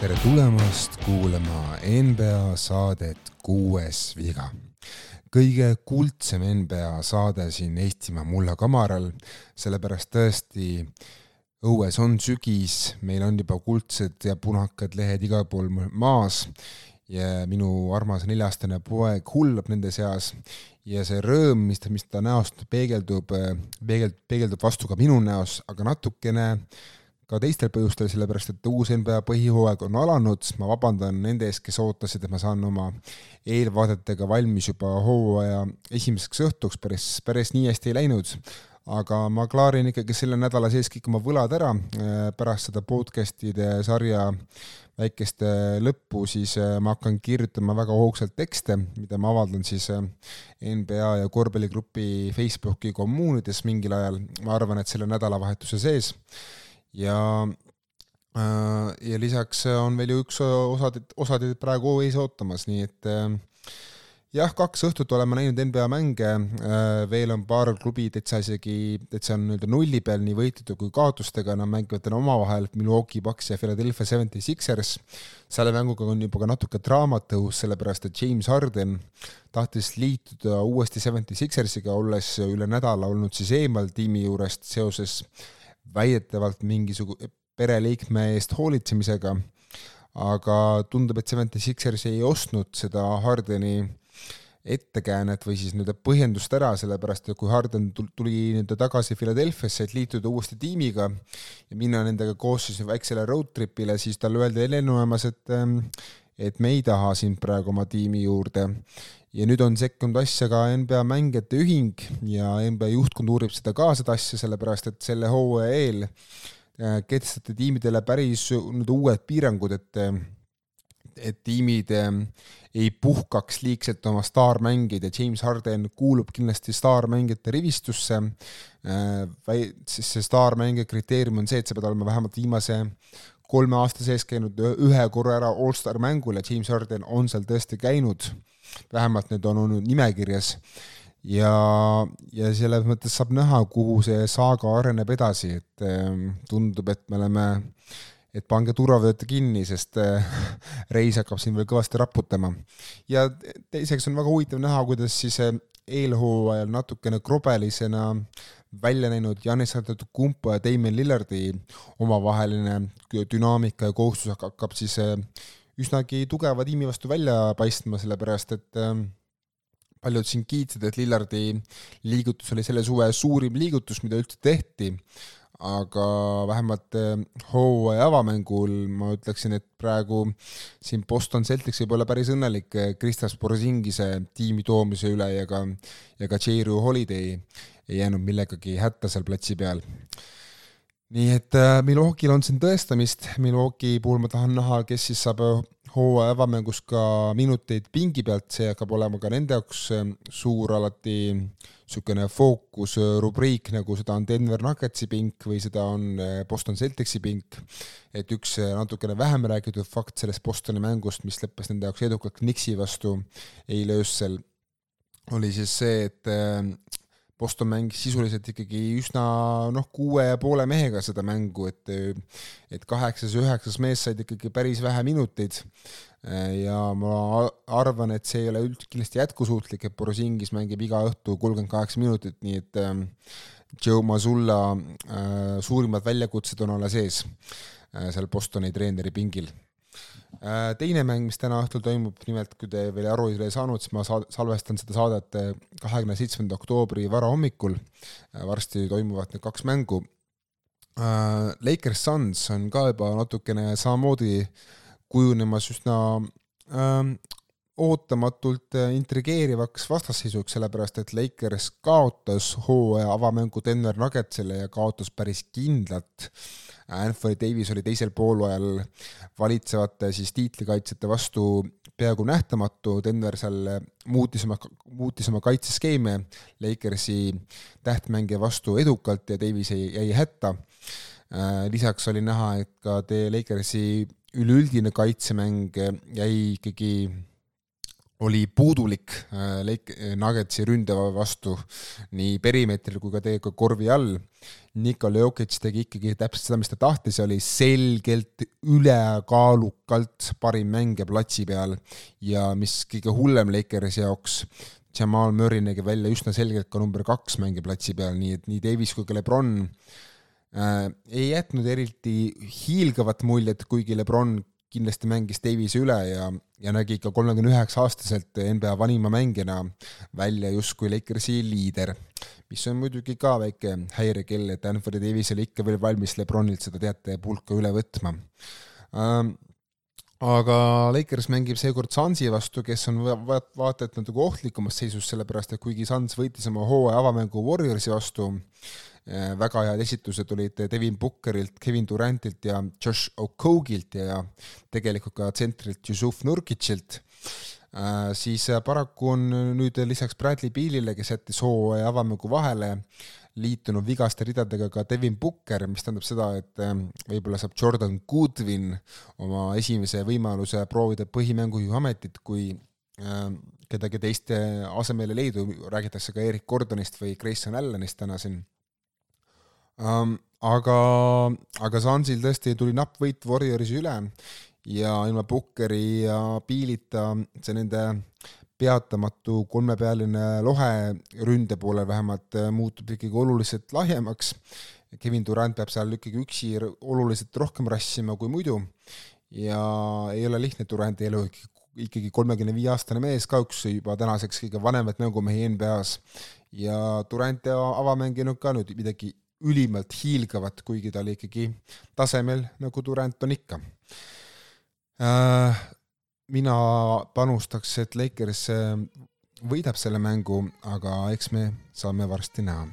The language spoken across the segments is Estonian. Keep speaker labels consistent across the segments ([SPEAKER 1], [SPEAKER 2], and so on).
[SPEAKER 1] tere tulemast kuulama NBA saadet Kuues viga. kõige kuldsem NBA saade siin Eestimaa mulla kamaral, sellepärast tõesti õues on sügis, meil on juba kuldsed ja punakad lehed igal pool maas ja minu armas nelja-aastane poeg hullab nende seas ja see rõõm, mis ta, mis ta näost peegeldub, peegeld-, peegeldub vastu ka minu näos, aga natukene äh, ka teistel põhjustel, sellepärast et uus NBA põhihooaeg on alanud, ma vabandan nende ees, kes ootasid, et ma saan oma eelvaadetega valmis juba hooaja esimeseks õhtuks, päris, päris nii hästi ei läinud, aga ma klaarin ikkagi selle nädala sees kõik oma võlad ära, pärast seda podcast'ide sarja väikest lõppu, siis ma hakkan kirjutama väga hoogsalt tekste, mida ma avaldan siis NBA ja korvpalligrupi Facebooki kommuunides mingil ajal, ma arvan, et selle nädalavahetuse sees ja äh, ja lisaks on veel ju üks osad, osad praegu ees ootamas, nii et äh, jah, kaks õhtut oleme näinud NBA mänge, äh, veel on paar klubi täitsa isegi, täitsa on nii-öelda nulli peal nii võitude kui kaotustega, nad mängivad täna omavahel, Milwaukee Bucks ja Philadelphia Seventy Sixers. selle mänguga on juba ka natuke draamat tõus, sellepärast et James Harden tahtis liituda uuesti Seventy Sixersiga, olles üle nädala olnud siis eemal tiimi juurest seoses väidetavalt mingisuguse pereliikme eest hoolitsemisega, aga tundub, et Seventy Sixers ei ostnud seda Hardeni ettekäänet või siis nii-öelda põhjendust ära, sellepärast et kui Harden tuli nii-öelda tagasi Philadelphiasse, et liituda uuesti tiimiga ja minna nendega koos siis väiksele road trip'ile, siis talle öeldi lennujaamas, et ähm, et me ei taha sind praegu oma tiimi juurde. Ja nüüd on sekkunud asja ka NBA mängijate ühing ja NBA juhtkond uurib seda ka, seda asja, sellepärast et selle hooaja eel äh, kehtestati tiimidele päris nüüd uued piirangud, et et tiimid äh, ei puhkaks liigselt oma staarmängijaid ja James Harden kuulub kindlasti staarmängijate rivistusse, äh, siis see staarmängija kriteerium on see, et sa pead olema vähemalt viimase kolme aasta sees käinud ühe korra ära allstar mängul ja James Harden on seal tõesti käinud vähemalt need on olnud nimekirjas ja, ja selles mõttes saab näha, kuhu see saaga areneb edasi, et ähm, tundub, et me oleme, et pange turvavööte kinni, sest äh, reis hakkab siin veel kõvasti raputama. ja teiseks on väga huvitav näha, kuidas siis äh, eelhooajal natukene krobelisena välja näinud Janis Antetokounmpo ja Damien Lillardi omavaheline dünaamika ja kohustus hakkab siis äh, üsnagi tugeva tiimi vastu välja paistma, sellepärast et ähm, paljud siin kiitsid, et Lillardi liigutus oli selle suve suurim liigutus, mida üldse tehti, aga vähemalt ähm, hooaja avamängul ma ütleksin, et praegu siin Boston Celtics võib olla päris õnnelik äh, Kristaps Porzingise tiimi toomise üle ja ka, ja ka J-Ru Holiday ei jäänud millegagi hätta seal platsi peal. Nii et äh, Milwaukee'l on siin tõestamist, Milwaukee puhul ma tahan näha, kes siis saab äh, hooaja avamängus ka minuteid pingi pealt, see hakkab olema ka nende jaoks äh, suur alati niisugune fookusrubriik, nagu seda on Denver Nuggetsi pink või seda on Boston Celticsi pink, et üks natukene vähem räägitud fakt sellest Bostoni mängust, mis lõppes nende jaoks edukalt Knicksi vastu eile öösel, oli siis see, et Boston mängis sisuliselt ikkagi üsna noh, kuue ja poole mehega seda mängu, et et kaheksas-üheksas mees said ikkagi päris vähe minuteid. ja ma arvan, et see ei ole üldse kindlasti jätkusuutlik, et Borosingis mängib iga õhtu kolmkümmend kaheksa minutit, nii et Joe Mazzulla äh, suurimad väljakutsed on alles ees äh, seal Bostoni treeneri pingil teine mäng, mis täna õhtul toimub, nimelt kui te veel aru ei ole saanud, siis ma sa-, salvestan seda saadet äh, kahekümne seitsmenda oktoobri varahommikul, äh, varsti toimuvad need kaks mängu. Lakers Suns on ka juba natukene samamoodi kujunemas üsna äh, ootamatult intrigeerivaks vastasseisuks, sellepärast et Lakers kaotas hooaja avamängu Denver Nuggetsile ja kaotas päris kindlalt äh, Anthony Davis oli teisel poolajal valitsevate siis tiitlikaitsjate vastu peaaegu nähtamatu, Denver seal muutis oma, muutis oma kaitseskeeme Lakersi tähtmängija vastu edukalt ja Davis jäi, jäi hätta. lisaks oli näha, et ka The Lakersi üleüldine kaitsemäng jäi ikkagi oli puudulik Lake Nuggetsi ründe vastu nii perimeetril kui ka tegelikult korvi all. Nikola Jokic tegi ikkagi täpselt seda, mis ta tahtis oli selgelt ülekaalukalt parim mängija platsi peal ja mis kõige hullem Lakersi jaoks, Jamal Murray nägi välja üsna selgelt ka number kaks mängija platsi peal, nii et nii Davis kui ka Lebron äh, ei jätnud eriti hiilgavat muljet, kuigi Lebron kindlasti mängis Davise üle ja, ja nägi ikka kolmekümne üheksa aastaselt NBA vanima mängijana välja justkui Lakersi liider, mis on muidugi ka väike häirekell, et Anthony Davis oli ikka veel valmis Lebronilt seda teate pulka üle võtma. Ähm, aga Lakers mängib seekord Sunsi vastu, kes on va vaata et natuke ohtlikumas seisus, sellepärast et kuigi Suns võitis oma hooaja avamängu Warriorsi vastu, eh, väga head esitused olid Devin Bookerilt, Kevin Durantilt ja Josh Okogilt ja tegelikult ka tsentrilt Yusuf Nurkic'ilt, eh, siis paraku on nüüd lisaks Bradley Bealile, kes jättis hooaja avamängu vahele, liitunud vigaste ridadega ka Devin Booker, mis tähendab seda, et võib-olla saab Jordan Goodwin oma esimese võimaluse proovida põhimängujuhi ametit, kui kedagi teist asemele ei leidu, räägitakse ka Erik Gordonist või Grayson Allanist täna siin um,. aga, aga Sansil tõesti tuli napp võit Warriorsi üle ja ilma Bookeri ja Piilita see nende peatamatu kolmepealine lohe ründe poolel vähemalt äh, muutub ikkagi oluliselt lahjemaks. Kevin Durand peab seal ikkagi üksi oluliselt rohkem rassima kui muidu ja ei ole lihtne Duranti elu ikkagi kolmekümne viie aastane mees, kahjuks juba tänaseks kõige vanemat mängumehi NBA-s ja Durant avamänginud ka nüüd midagi ülimalt hiilgavat, kuigi ta oli ikkagi tasemel, nagu Durant on ikka äh, mina panustaks, et Lakers äh, võidab selle mängu, aga eks me saame varsti näha.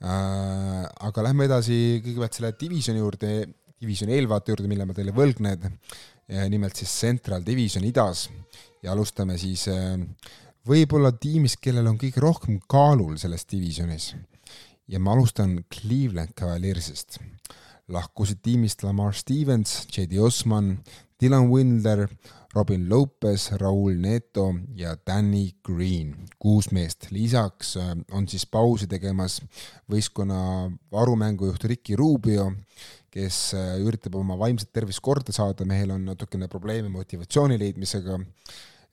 [SPEAKER 1] Äh, aga lähme edasi kõigepealt selle divisioni juurde, divisioni eelvaate juurde, mille ma teile võlgnen, nimelt siis Central Division idas ja alustame siis võib-olla tiimist, kellel on kõige rohkem kaalul selles divisionis. Ja ma alustan Cleveland Cavaliersist. lahkusid tiimist Lamar Stevens, J.D. Osman, Dylan Windler, Robin Lopez, Raul Neto ja Danny Green, kuus meest. lisaks äh, on siis pausi tegemas võistkonna varumängujuht Ricky Rubio, kes äh, üritab oma vaimset tervist korda saada, mehel on natukene probleeme motivatsiooni leidmisega.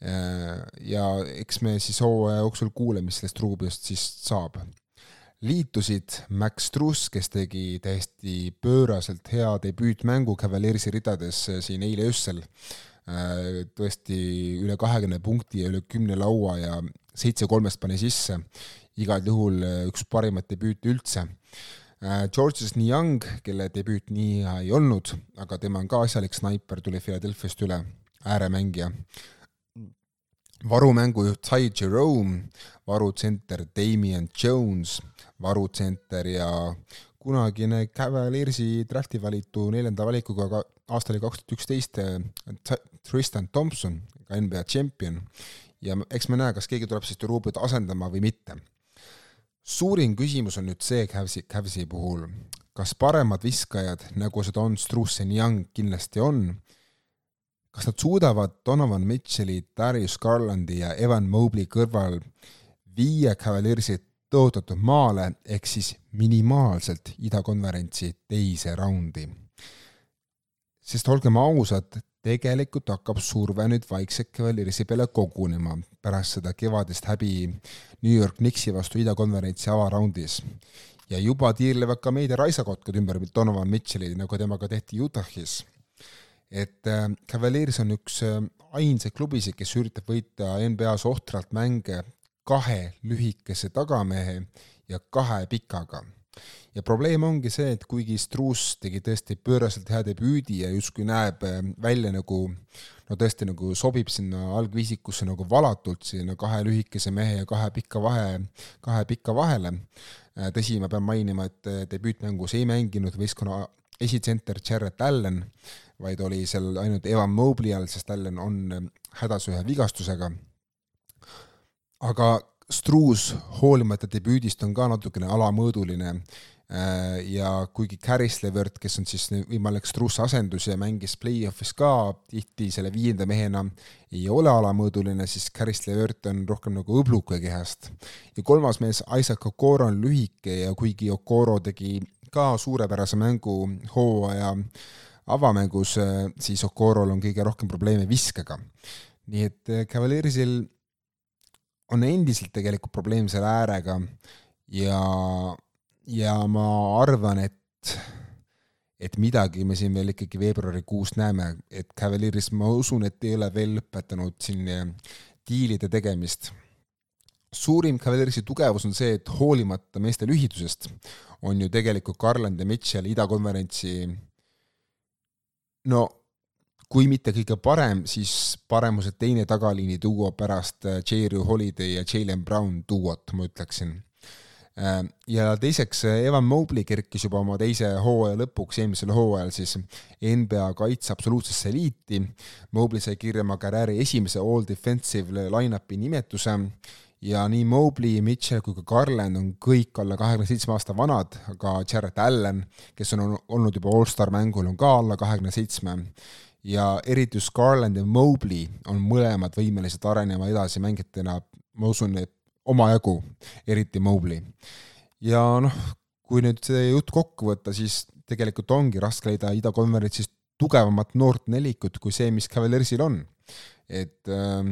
[SPEAKER 1] Äh, ja eks me siis hooaja jooksul kuule, mis sellest Rubiost siis saab liitusid Max Truss, kes tegi täiesti pööraselt hea debüütmängu Cavaliersi ridades siin eile öösel Äh, tõesti üle kahekümne punkti ja üle kümne laua ja seitse kolmest pani sisse, igal juhul äh, üks parimaid debüüte üldse. Äh, Georges Niang, kelle debüüt nii hea ei olnud, aga tema on ka asjalik snaiper, tuli Philadelphia'st üle, ääremängija. varumängujuht Ty Jerome, varutsenter Damien Jones, varutsenter ja kunagine Cavaliersi drafti valitu neljanda valikuga aasta oli kaks tuhat üksteist Tristan Thompson, ka NBA tšempion, ja eks me näe, kas keegi tuleb siis Turubiot asendama või mitte. suurim küsimus on nüüd see Cavsi, Cavsi puhul, kas paremad viskajad, nagu seda on Strussen Young kindlasti on, kas nad suudavad Donovan Mitchell'i, Darius Garlandi ja Evan Mobley kõrval viia Cavaliersi tõotatud maale, ehk siis minimaalselt idakonverentsi teise raundi. sest olgem ausad, tegelikult hakkab surve nüüd vaikselt Cavaliersi peale kogunema pärast seda kevadist häbi New York Knicksi vastu idakonverentsi avaraundis. ja juba tiirlevad ka meedia raisakotkad ümber Donovan Mitchell'i, nagu temaga tehti Utah'is. et äh, Cavaliers on üks äh, ainsaid klubisid, kes üritab võita NBA-s ohtralt mänge kahe lühikese tagamehe ja kahe pikaga ja probleem ongi see, et kuigi Struus tegi tõesti pööraselt hea debüüdi ja justkui näeb äh, välja nagu no tõesti nagu sobib sinna algviisikusse nagu valatult sinna kahe lühikese mehe ja kahe pika vahe, kahe pika vahele. Äh, tõsi, ma pean mainima, et äh, debüütmängus ei mänginud võistkonna esitsenter Jarrett Allan, vaid oli seal ainult Evan Mobley all, sest Allan on hädas ühe vigastusega. Aga Struus hoolimata debüüdist on ka natukene alamõõduline Äh, ja kuigi Caris Levert, kes on siis võimalik Strusse asendus ja mängis play-off'is ka tihti selle viienda mehena, ei ole alamõõduline, siis Caris Levert on rohkem nagu õbluke kehast. ja kolmas mees, Isaac Okoro on lühike ja kuigi Okoro tegi ka suurepärase mängu hooaja avamängus, siis Okorol on kõige rohkem probleeme viskega. nii et äh, Cavaliersil on endiselt tegelikult probleem selle äärega ja ja ma arvan, et, et midagi me siin veel ikkagi veebruarikuus näeme, et Cavalieris, ma usun, et ei ole veel lõpetanud siin eh, diilide tegemist. suurim Cavaliersi tugevus on see, et hoolimata meeste lühitusest on ju tegelikult Garland ja Mitchell idakonverentsi no kui mitte kõige parem, siis paremuse teine tagaliini duo pärast eh, J.R. Holiday ja Jalen Brown duot, ma ütleksin Äh, ja teiseks, äh, Evan Mobley kerkis juba oma teise hooaja lõpuks, eelmisel hooajal siis NBA kaitse absoluutsesse eliiti. Mobley sai kirja oma karjääri esimese all defensive line-up'i nimetuse ja nii Mobley, Mitchell kui ka Garland on kõik alla kahekümne seitsme aasta vanad, aga Jarrett Allan, kes on olnud juba allstar mängul, on ka alla kahekümne seitsme ja eriti just Garland ja Mobley on mõlemad võimelised arenema edasi mängijatena, ma usun, et omajagu, eriti Mobley. ja noh, kui nüüd see jutt kokku võtta, siis tegelikult ongi raske leida idakonverentsis tugevamat noort nelikut kui see, mis Cavaliersil on. et äh,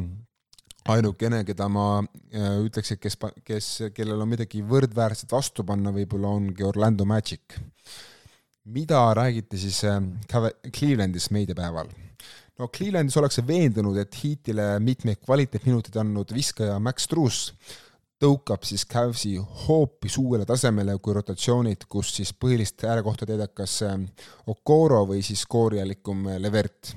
[SPEAKER 1] ainukene, keda ma äh, ütleks, et kes, kes, kellel on midagi võrdväärset vastu panna, võib-olla ongi Orlando Magic. Mida räägiti siis äh, Clevelandis meediapäeval? no Clevelandis ollakse veendunud, et Heatile mitmeid kvaliteetminuteid andnud viskaja Max Truss tõukab siis Cavsi hoopis uuele tasemele kui rotatsioonid, kus siis põhilist äärekohta täidab kas ähm, Okoro või siis koorialikum äh, Levert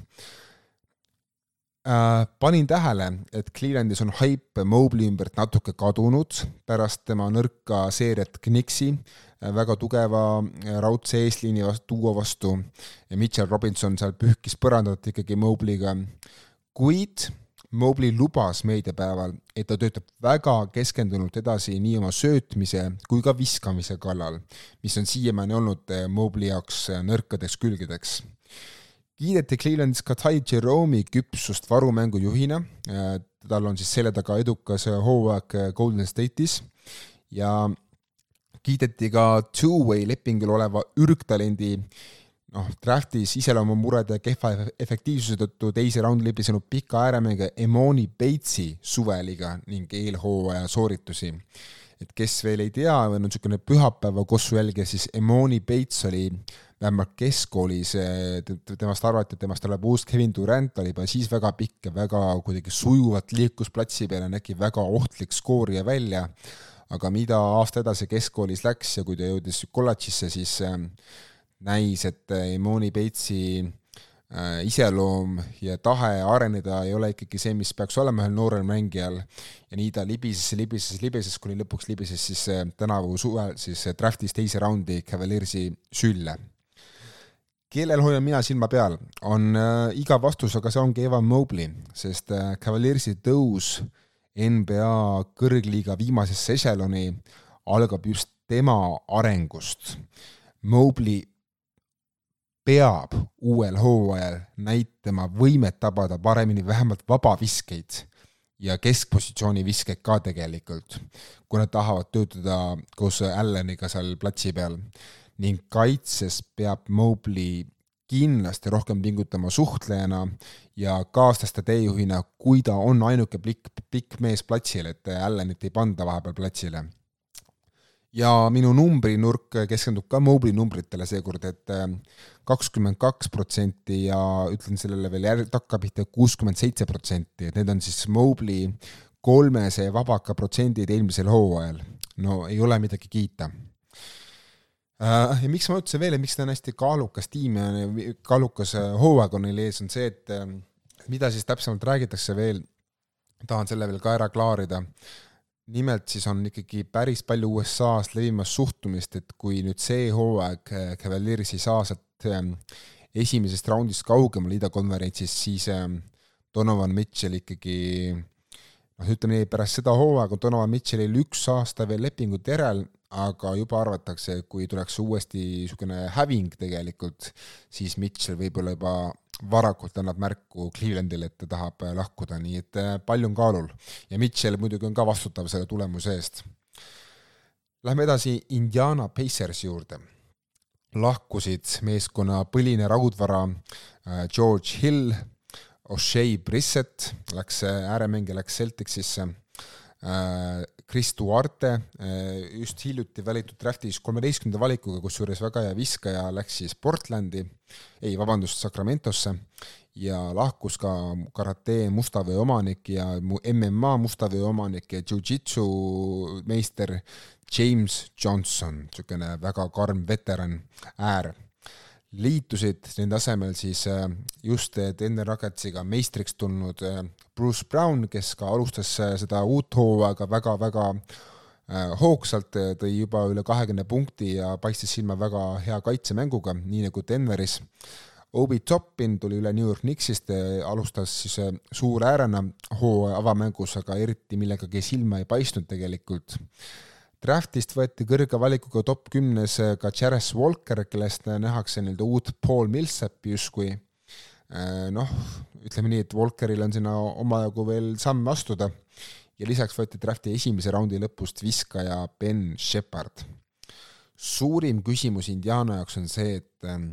[SPEAKER 1] äh,. panin tähele, et Clevelandis on haip Mobley ümbert natuke kadunud pärast tema nõrka seeriat Knicksi väga tugeva äh, raudse eesliini vastu, duo vastu. Ja Mitchell Robinson seal pühkis põrandat ikkagi Mobley'ga, kuid Mobley lubas meediapäeval, et ta töötab väga keskendunult edasi nii oma söötmise kui ka viskamise kallal, mis on siiamaani olnud eh, Mobley jaoks nõrkadeks külgedeks. kiideti Clevelandis ka Ty Jerome'i küpsust varumängujuhina, tal on siis selja taga edukas hooaeg Golden State'is. Ja kiideti ka two-way lepingul oleva ürgtalendi noh, draftis iseloomumurede kehva efektiivsuse tõttu teise raundi libisenud pika ääremänge Emoni Batesi suveliga ning eelhooaja sooritusi. et kes veel ei tea on niisugune pühapäeva kossu jälgija, siis Emoni Bates oli vähemalt keskkoolis, temast arvati, et temast tuleb uus Kevin Durant, oli juba siis väga pikk ja väga kuidagi sujuvalt liikus platsi peal ja nägi väga ohtlik skoorija välja, aga mida aasta edasi keskkoolis läks ja kui ta jõudis kolledžisse, siis äh, näis, et Imoni Peitsi äh, iseloom ja tahe areneda ei ole ikkagi see, mis peaks olema ühel noorel mängijal. ja nii ta libises, libises, libises, kuni lõpuks libises siis äh, tänavu suvel siis äh, draft'is teise raundi Cavaliersi sülle. kellel hoian mina silma peal, on äh, iga vastus, aga see ongi Evan Mobley, sest äh, Cavaliersi tõus NBA kõrgliiga viimasesse ešeloni algab just tema arengust. Mobley peab uuel hooajal näitama võimet tabada paremini vähemalt vabaviskeid ja keskpositsiooni viskeid ka tegelikult, kui nad tahavad töötada koos Alleniga seal platsi peal. ning kaitses peab Mobley kindlasti rohkem pingutama suhtlejana ja kaaslaste teejuhina, kui ta on ainuke pikk, pikk mees platsil, et Allanit ei panda vahepeal platsile ja minu numbrinurk keskendub ka Mobley numbritele seekord, et äh, kakskümmend kaks protsenti ja ütlen sellele veel järg-, takkapihta kuuskümmend seitse protsenti, et need on siis Mobley kolmese vabaka protsendid eelmisel hooajal. no ei ole midagi kiita. Äh, ja miks ma ütlesin veel, et miks ta on hästi kaalukas tiim ja kaalukas äh, hooaeg on neil ees, on see, et mida siis täpsemalt räägitakse veel, tahan selle veel ka ära klaarida. Nimelt siis on ikkagi päris palju USA-s levimas suhtumist, et kui nüüd see hooaeg äh, Cavalieris ei saa sealt ähm, esimesest raundist kaugemale idakonverentsis, siis ähm, Donovan Mitchell ikkagi noh, ütleme nii, pärast seda hooaega on Donovan Mitchellil üks aasta veel lepingut järel, aga juba arvatakse, kui tuleks uuesti niisugune häving tegelikult, siis Mitchell võib-olla juba varakult annab märku Clevelandile, et ta tahab lahkuda, nii et äh, palju on kaalul. ja Mitchell muidugi on ka vastutav selle tulemuse eest. Lähme edasi Indiana Pacersi juurde. lahkusid meeskonna põline raudvara äh, George Hill, O'Shea Brissett läks, ääremängija läks Celticsisse Äh, Chris Duarte äh, just hiljuti valitud draftis kolmeteistkümnenda valikuga, kusjuures väga hea viskaja, läks siis Portlandi, ei, vabandust, Sacramentosse ja lahkus ka karate mustavöö omanik ja MMA mustavöö omanik ja jujitsu meister James Johnson, niisugune väga karm veteran, äär. Liitusid nende asemel siis äh, just Denver Nuggetsiga meistriks tulnud äh, Bruce Brown, kes ka alustas äh, seda uut hooaega väga-väga hoogsalt, tõi juba üle kahekümne punkti ja paistis silma väga hea kaitsemänguga, nii nagu Denveris. Obi Toppin tuli üle New York Knicksist, alustas siis suure äärena hooaja avamängus, aga eriti millegagi silma ei paistnud tegelikult Draftist võeti kõrge valikuga top kümnes ka Jarres Walker, kellest nähakse nii-öelda uut Paul Millsapi justkui. Äh, noh, ütleme nii, et Walkeril on sinna omajagu veel samme astuda ja lisaks võeti drafti esimese raundi lõpust viskaja Ben Shepard. suurim küsimus Indiana jaoks on see, et ähm,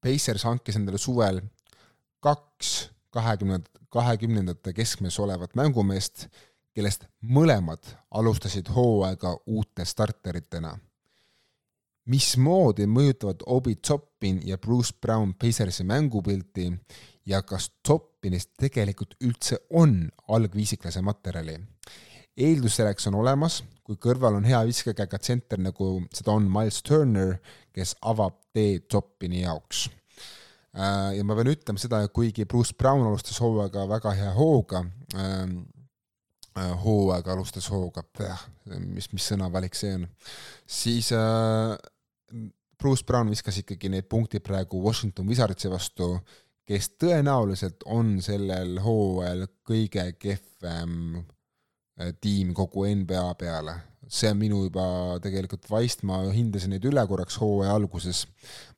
[SPEAKER 1] Pacers hankis endale suvel kaks kahekümnendat, kahekümnendate keskmes olevat mängumeest kellest mõlemad alustasid hooaega uute starteritena. Mismoodi mõjutavad Obi Toppin ja Bruce Brown Pacersi mängupilti ja kas Toppinist tegelikult üldse on algviisiklase materjali? eeldus selleks on olemas, kui kõrval on hea viskekäega tsenter, nagu seda on Miles Turner, kes avab tee Toppini jaoks äh, ja ma pean ütlema seda, kuigi Bruce Brown alustas hooaega väga hea hooga, ähm, Äh, hooaeg alustas hooga, mis, mis sõnavalik see on, siis äh, Bruce Brown viskas ikkagi need punktid praegu Washington Wizardsi vastu, kes tõenäoliselt on sellel hooajal kõige kehvem äh, tiim kogu NBA peale. see on minu juba tegelikult vaist, ma hindasin neid üle korraks hooaja alguses.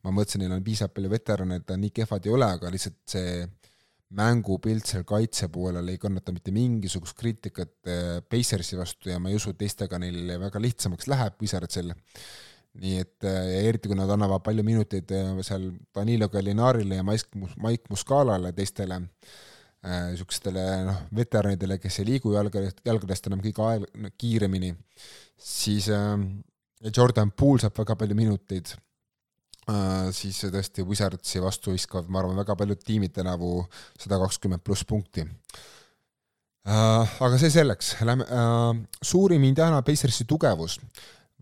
[SPEAKER 1] ma mõtlesin, neil on piisavalt palju veterane, et nad nii kehvad ei ole, aga lihtsalt see mängupilt seal kaitse poolel ei kannata mitte mingisugust kriitikat äh, Pacersi vastu ja ma ei usu, et teistega neil väga lihtsamaks läheb Wizardsil. Nii et äh, eriti, kui nad annavad palju minuteid äh, seal Danilo Gallinarile ja Mike, Mike Muscalale, teistele niisugustele noh, veteranidele, kes ei liigu jalgadest, jalgadest enam kõige aeg-, kiiremini, siis Jordan Poole saab väga palju minuteid. Siis tõesti Wizardsi vastu viskavad, ma arvan, väga paljud tiimid tänavu sada kakskümmend pluss punkti. Aga see selleks, lähme suurim Indiana Pacersi tugevus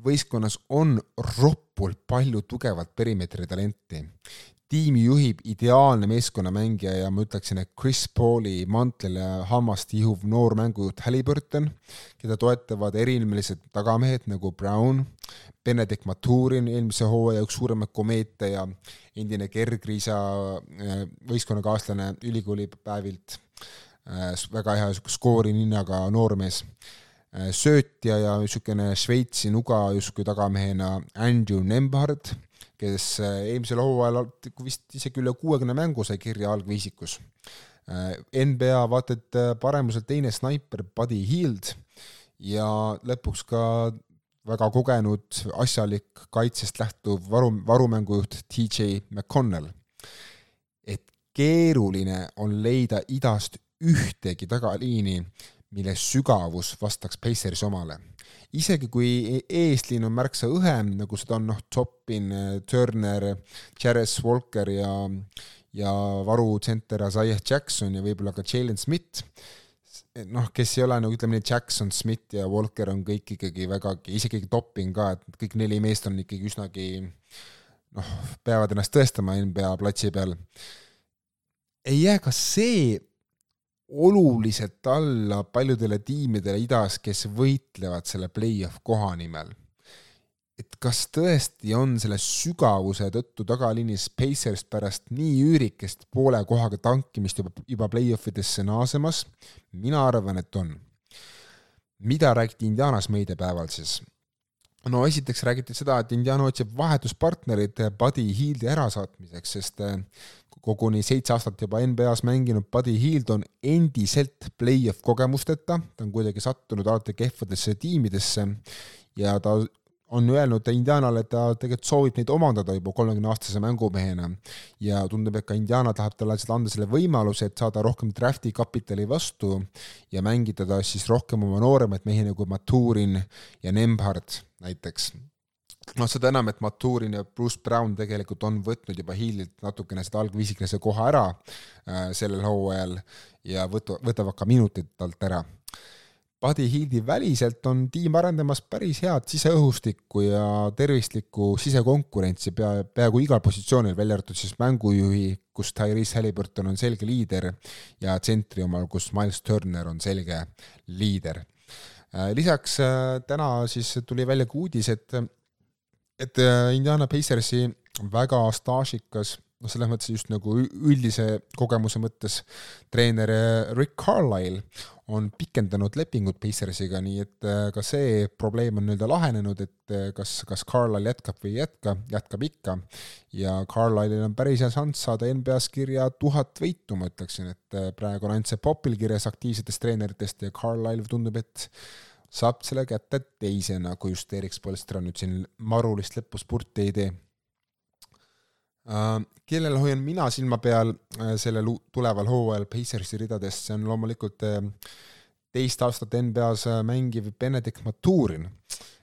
[SPEAKER 1] võistkonnas on roppult palju tugevat perimeetri talenti. Tiimi juhib ideaalne meeskonnamängija ja ma ütleksin, et Chris Pauli mantlile hammast ihuv noor mängujuht Halliburton, keda toetavad erinelised tagamehed nagu Brown, Benedict Maturin, eelmise hooaja üks suuremaid komeete ja endine kergriisa äh, võistkonnakaaslane ülikooli päevilt, äh, väga hea skoori ninnaga noormees, söötja ja niisugune Šveitsi nuga justkui tagamehena Andrew Nembhard kes äh, eelmisel hooajal vist isegi üle kuuekümne mängu sai kirja algviisikus. Äh, NBA vaata et äh, paremuselt teine snaiper Buddy Hield ja lõpuks ka väga kogenud, asjalik, kaitsest lähtuv varu, varumängujuht TJ McConnell. et keeruline on leida idast ühtegi tagaliini, mille sügavus vastaks Pacersi omale isegi kui e-, eesliin on märksa õhem, nagu seda on noh, Toppin, Turner, Jarres Walker ja ja varutsenter Isaiah Jackson ja võib-olla ka Jalen Smith, noh, kes ei ole nagu ütleme nii, Jackson, Smith ja Walker on kõik ikkagi vägagi, isegi Toppin ka, et kõik neli meest on ikkagi üsnagi noh, peavad ennast tõestama NBA platsi peal. ei jää ka see oluliselt alla paljudele tiimidele idas, kes võitlevad selle play-off koha nimel. et kas tõesti on selle sügavuse tõttu tagaliinis Pacers pärast nii üürikest poole kohaga tankimist juba, juba play-off idesse naasemas? mina arvan, et on. mida räägiti Indianas meediapäeval siis? no esiteks räägiti seda, et Indiana otsib vahetuspartnerit Buddy Hieldi ärasaatmiseks, sest koguni seitse aastat juba NBA-s mänginud Buddy Hield on endiselt play-off kogemusteta, ta on kuidagi sattunud alati kehvadesse tiimidesse ja ta on öelnud Indianale, et ta tegelikult soovib neid omandada juba kolmekümne aastase mängumehena. ja tundub, et ka Indiana tahab talle seda anda selle võimaluse, et saada rohkem draft'i kapitali vastu ja mängida ta siis rohkem oma nooremaid mehi nagu Maturin ja Nemhard näiteks noh, seda enam, et Maturin ja Bruce Brown tegelikult on võtnud juba Healilt natukene seda algviisikese koha ära äh, sellel hooajal ja võtu-, võtavad ka minutid talt ära Buddy Hildi väliselt on tiim arendamas päris head siseõhustikku ja tervislikku sisekonkurentsi pea, peaaegu igal positsioonil, välja arvatud siis mängujuhi, kus Tyrese Halliburton on selge liider, ja tsentri omal, kus Miles Turner on selge liider. Äh, lisaks äh, täna siis tuli välja ka uudis, et et äh, Indiana Pacersi väga staažikas noh, selles mõttes just nagu üldise kogemuse mõttes treener äh, Rick Carlisle on pikendanud lepingut Pacersiga, nii et äh, ka see probleem on nii-öelda lahenenud, et kas, kas Carlisle jätkab või ei jätka, jätkab ikka. ja Carlisle'il on päris hea šanss saada NBA-s kirja tuhat võitu, ma ütleksin, et praegu on ainult see Popil kirjas aktiivsetest treeneritest ja Carlisle tundub, et saab selle kätte teisena, kui just Erik Spolstra nüüd siin marulist lõpuspurti ei tee uh,. kellel hoian mina silma peal uh, sellel tuleval hooajal Pacersi ridades, see on loomulikult uh, teist aastat NBA-s mängiv Benedict Maturin,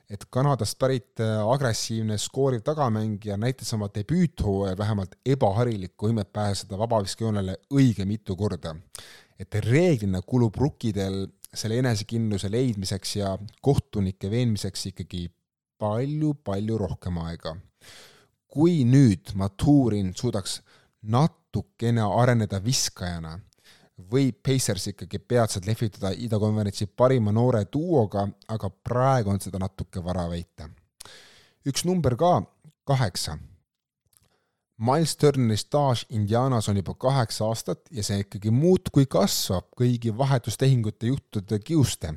[SPEAKER 1] et Kanadast pärit agressiivne skooriv tagamängija näitas oma debüüthooajal vähemalt ebaharilikku võimet pääseda vabaviskejoonele õige mitu korda. et reeglina kulub rukkidel selle enesekindluse leidmiseks ja kohtunike veenmiseks ikkagi palju-palju rohkem aega. kui nüüd Maturin suudaks natukene areneda viskajana, võib Pacers ikkagi peatselt lehvitada idakonverentsi parima noore duoga, aga praegu on seda natuke vara väita. üks number ka, kaheksa Miles Turneri staaž Indianas on juba kaheksa aastat ja see ikkagi muudkui kasvab kõigi vahetustehingute juhtude kiuste.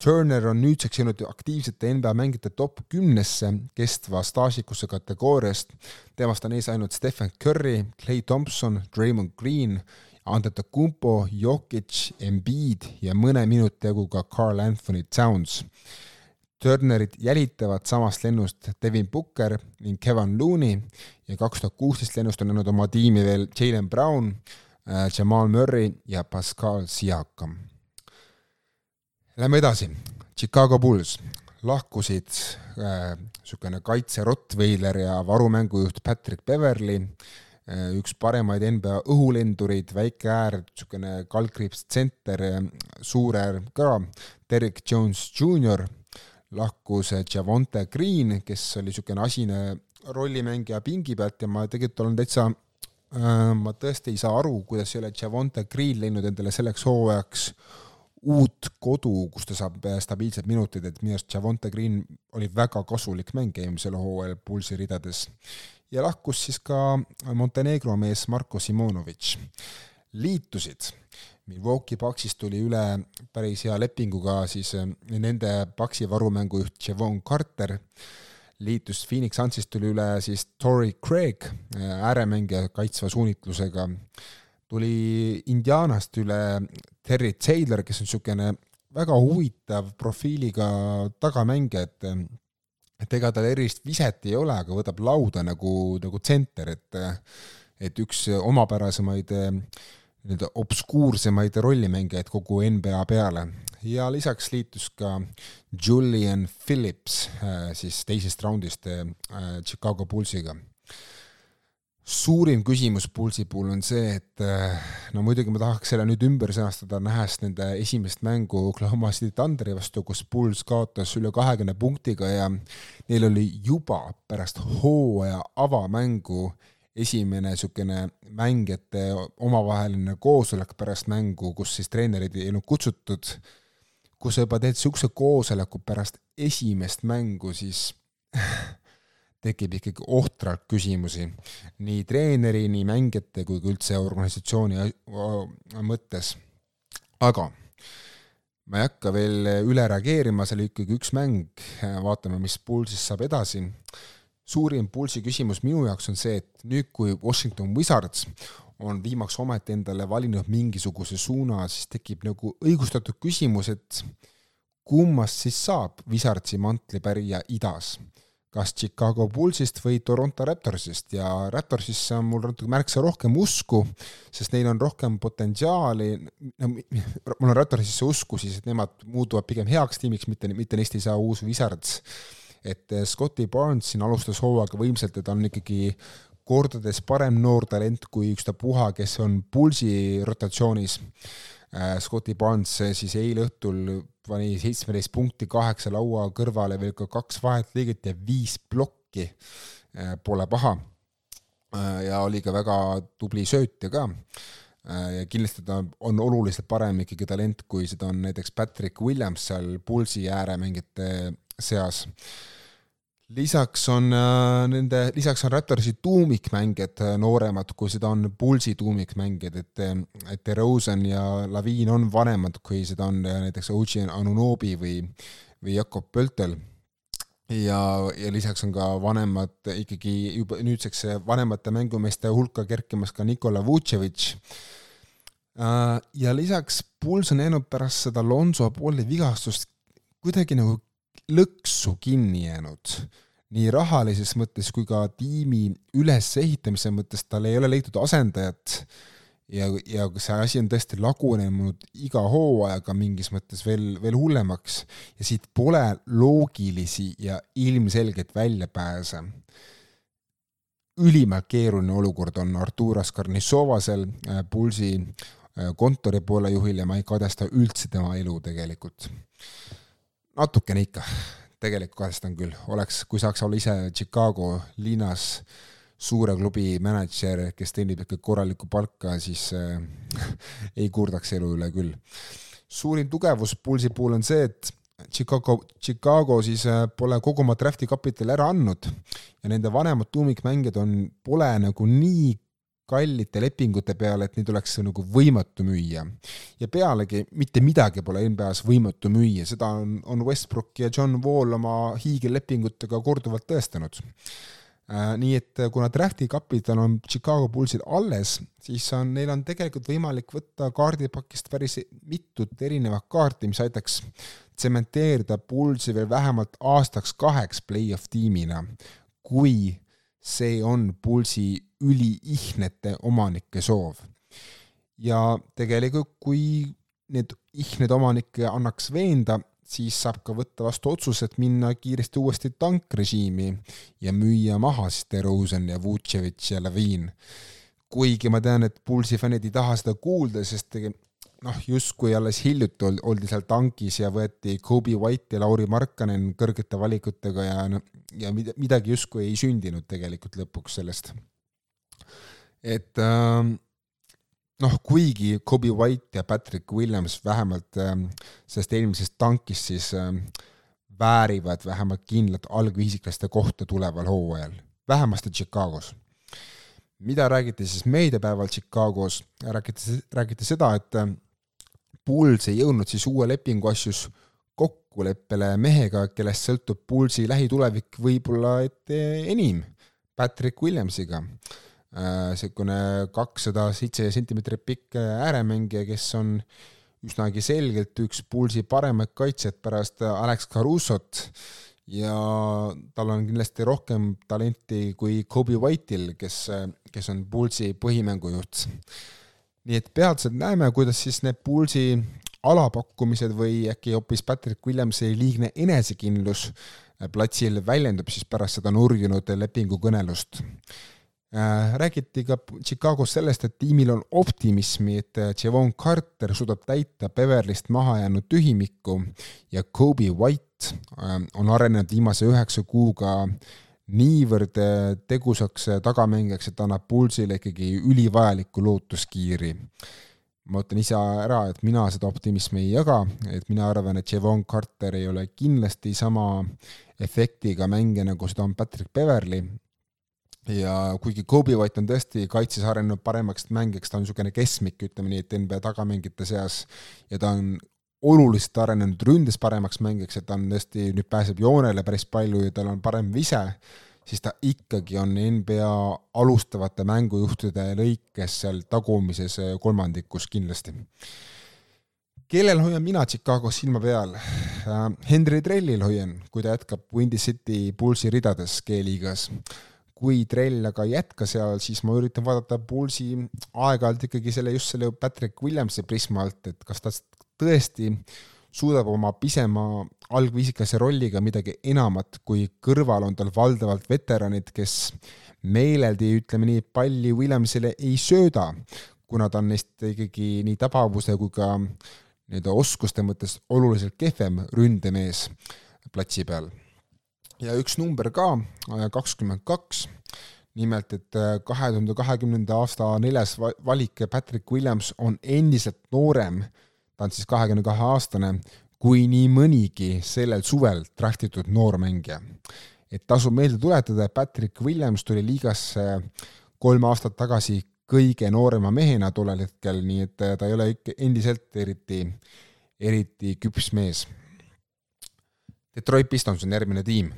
[SPEAKER 1] Turner on nüüdseks jõudnud aktiivsete NBA mängijate top kümnesse kestva staažikuse kategooriast. temast on ees ainult Stephen Curry, Clay Thompson, Draymond Green, Antetokounmpo, Jokic, Embiid ja mõne minuti jagu ka Carl Anthony Towns Turnerit jälitavad samast lennust Devin Booker ning Kevin Looney. Ja kaks tuhat kuusteist lennust on andnud oma tiimi veel Jalen Brown, äh, Jamal Murray ja Pascal Siakam. Lähme edasi, Chicago Bulls lahkusid niisugune äh, kaitse Rottweiler ja varumängujuht Patrick Beverly äh,, üks paremaid NBA õhulendureid, väike äär, niisugune kaldkriips tsenter, äh, suur äär ka, Derek Jones Jr lahkus Javonte Green, kes oli niisugune asine rollimängija pingi pealt ja ma tegelikult olen täitsa äh, ma tõesti ei saa aru, kuidas ei ole Javonte Green leidnud endale selleks hooajaks uut kodu, kus ta saab stabiilsed minutid, et minu arust Javonte Green oli väga kasulik mängija eelmisel hooajal Pulsi ridades. ja lahkus siis ka Montenegro mees Marko Simonovitš. liitusid Milwaukee Bucksist tuli üle päris hea lepinguga siis eh, nende Bucksi varumängujuht Javon Carter, liitus Phoenix Sunsist tuli üle siis Torrey Craig, eh, ääremängija kaitsva suunitlusega, tuli Indianast üle Terry Taylor, kes on niisugune väga huvitav profiiliga tagamängija, et et ega tal erilist viset ei ole, aga võtab lauda nagu, nagu tsenter, et et üks omapärasemaid äh, nii-öelda obskuursemaid rollimängijaid kogu NBA peale ja lisaks liitus ka Julian Phillips äh, siis teisest raundist äh, Chicago Bullsiga. suurim küsimus Bullsi puhul on see, et äh, no muidugi ma tahaks selle nüüd ümber sõnastada, nähes nende esimest mängu Oklahoma City Thunderi vastu, kus Bulls kaotas üle kahekümne punktiga ja neil oli juba pärast hooaja avamängu äh, esimene niisugune mängijate omavaheline koosolek pärast mängu, kus siis treenerid ei olnud kutsutud, kus sa juba teed niisuguse koosoleku pärast esimest mängu, siis tekib ikkagi ohtralt küsimusi nii treeneri, nii mängijate kui ka üldse organisatsiooni mõttes. aga ma ei hakka veel üle reageerima, see oli ikkagi üks mäng, vaatame, mis Bullsist saab edasi. Suurim Bullsi küsimus minu jaoks on see, et nüüd, kui Washington Wizards on viimaks ometi endale valinud mingisuguse suuna, siis tekib nagu õigustatud küsimus, et kummast siis saab Wizardsi mantlipärija idas kas Chicago Bullsist või Toronto Raptorsist ja Raptorsisse on mul natuke märksa rohkem usku, sest neil on rohkem potentsiaali, no mul on Raptorsisse usku siis, et nemad muutuvad pigem heaks tiimiks, mitte, mitte neist ei saa uus Wizards. Et eh, Scotti Barnes siin alustas hooaega võimsalt ja ta on ikkagi kordades parem noor talent kui ükstapuha, kes on Bullsi rotatsioonis Äh, Scotti Barnes siis eile õhtul pani seitsmeteist punkti, kaheksa laua kõrvale, veel ka kaks vahetlõiget ja viis plokki. Pole paha. Ja oli ka väga tubli söötja ka. ja kindlasti ta on oluliselt parem ikkagi talent, kui seda on näiteks Patrick Williams seal pulsi ääremängijate seas lisaks on äh, nende, lisaks on Raptorsi tuumikmängijad äh, nooremad, kui seda on Pulsi tuumikmängijad, et äh, et DeRozan ja Laviin on vanemad, kui seda on näiteks OG Anunobi või, või Jakob Pöltel. ja, ja lisaks on ka vanemad ikkagi juba nüüdseks vanemate mängumeeste hulka kerkimas ka Nikola Vucevic. ja lisaks Puls on jäänud pärast seda Lonzo pooli vigastust kuidagi nagu lõksu kinni jäänud nii rahalises mõttes kui ka tiimi ülesehitamise mõttes, tal ei ole leitud asendajat ja, ja see asi on tõesti lagunenud iga hooajaga mingis mõttes veel, veel hullemaks ja siit pole loogilisi ja ilmselgeid väljapääse. ülimalt keeruline olukord on Arturas Karnissovasel, äh, Pulsi äh, kontori poole juhil ja ma ei kadesta üldse tema elu tegelikult. Natukene ikka. Tegelikult kadestan küll, oleks, kui saaks olla ise Chicago linnas suure klubi mänedžer, kes teenib ikka korralikku palka, siis äh, ei kurdaks elu üle küll. suurim tugevus Pulsi puhul on see, et Chicago, Chicago siis äh, pole kogu oma draft'i kapitali ära andnud. Ja nende vanemad tuumikmängijad on, pole nagu nii kallite lepingute peale, et neid oleks nagu võimatu müüa. ja pealegi mitte midagi pole NBA-s võimatu müüa, seda on, on Westbrook ja John Wall oma hiigellepingutega korduvalt tõestanud äh,. nii et äh, kuna draft'i kapital on Chicago Bullsil alles, siis on, neil on tegelikult võimalik võtta kaardipakist päris mitut erinevat kaarti, mis aitaks tsementeerida Bullsi veel vähemalt aastaks-kaheks play-off tiimina, kui see on Pulsi üliihnete omanike soov. ja tegelikult, kui need ihned omanikke annaks veenda, siis saab ka võtta vastu otsuse, et minna kiiresti uuesti tankrežiimi ja müüa maha siis DeRozan ja Vucevic ja Lavin. kuigi ma tean, et Pulsi fännid ei taha seda kuulda, sest noh, justkui alles hiljuti oldi seal tankis ja võeti Kobe White ja Lauri Markkanen kõrgete valikutega ja ja midagi justkui ei sündinud tegelikult lõpuks sellest. Et äh, noh, kuigi Kobe White ja Patrick Williams vähemalt äh, sellest eelmisest tankist siis äh, väärivad vähemalt kindlat algviisiklaste kohta tuleval hooajal, vähemasti Chicagos mida räägiti siis meediapäeval Chicagos, räägiti, räägiti seda, et äh, Bulls ei jõudnud siis uue lepingu asjus kokkuleppele mehega, kellest sõltub Bullsi lähitulevik võib-olla et enim, Patrick Williamsiga. Niisugune äh, kakssada seitse sentimeetrit pikk ääremängija, kes on üsnagi selgelt üks Bullsi paremaid kaitsjaid pärast Alex Carussot ja tal on kindlasti rohkem talenti kui Kobe White'il, kes, kes on Bullsi põhimängujuht nii et peatselt näeme, kuidas siis need Bullsi alapakkumised või äkki hoopis Patrick Williamsi liigne enesekindlus platsil väljendub siis pärast seda nurjunud lepingukõnelust. Äh, räägiti ka Chicagos sellest, et tiimil on optimismi, et Javon Carter suudab täita Beverlyst maha jäänud tühimikku ja Kobe White äh, on arenenud viimase üheksa kuuga niivõrd äh, tegusaks äh, tagamängijaks, et annab Pulsile ikkagi ülivajalikku lootuskiiri. ma ütlen ise ära, et mina seda optimismi ei jaga, et mina arvan, et Javon Carter ei ole kindlasti sama efektiga mängija, nagu seda on Patrick Beverly, ja kuigi Kobe White on tõesti kaitses arenenud paremaks mängijaks, ta on niisugune keskmik, ütleme nii, et NBA tagamängijate seas ja ta on oluliselt arenenud ründes paremaks mängijaks, et ta on tõesti, nüüd pääseb joonele päris palju ja tal on parem vise, siis ta ikkagi on NBA alustavate mängujuhtide lõikes seal tagumises kolmandikus kindlasti. kellel hoian mina Chicagos silma peal? Äh, Henry Trellil hoian, kui ta jätkab Windy City Bullsi ridades G-liigas kui trell aga ei jätka seal, siis ma üritan vaadata Bullsi aeg-ajalt ikkagi selle, just selle Patrick Williamsi prisma alt, et kas ta tõesti suudab oma pisema algviisikase rolliga midagi enamat, kui kõrval on tal valdavalt veteranid, kes meeleldi, ütleme nii, palli Williamsile ei sööda, kuna ta on neist ikkagi nii tabavuse kui ka nii-öelda oskuste mõttes oluliselt kehvem ründemees platsi peal ja üks number ka, äh, kakskümmend kaks, nimelt et äh, kahe tuhande kahekümnenda aasta neljas valik Patrick Williams on endiselt noorem, ta on siis kahekümne kahe aastane, kui nii mõnigi sellel suvel draftitud noormängija. et tasub meelde tuletada, et Patrick Williams tuli liigasse kolm aastat tagasi kõige noorema mehena tollel hetkel, nii et äh, ta ei ole ikka endiselt eriti, eriti küps mees Detroit Pistons on järgmine tiim.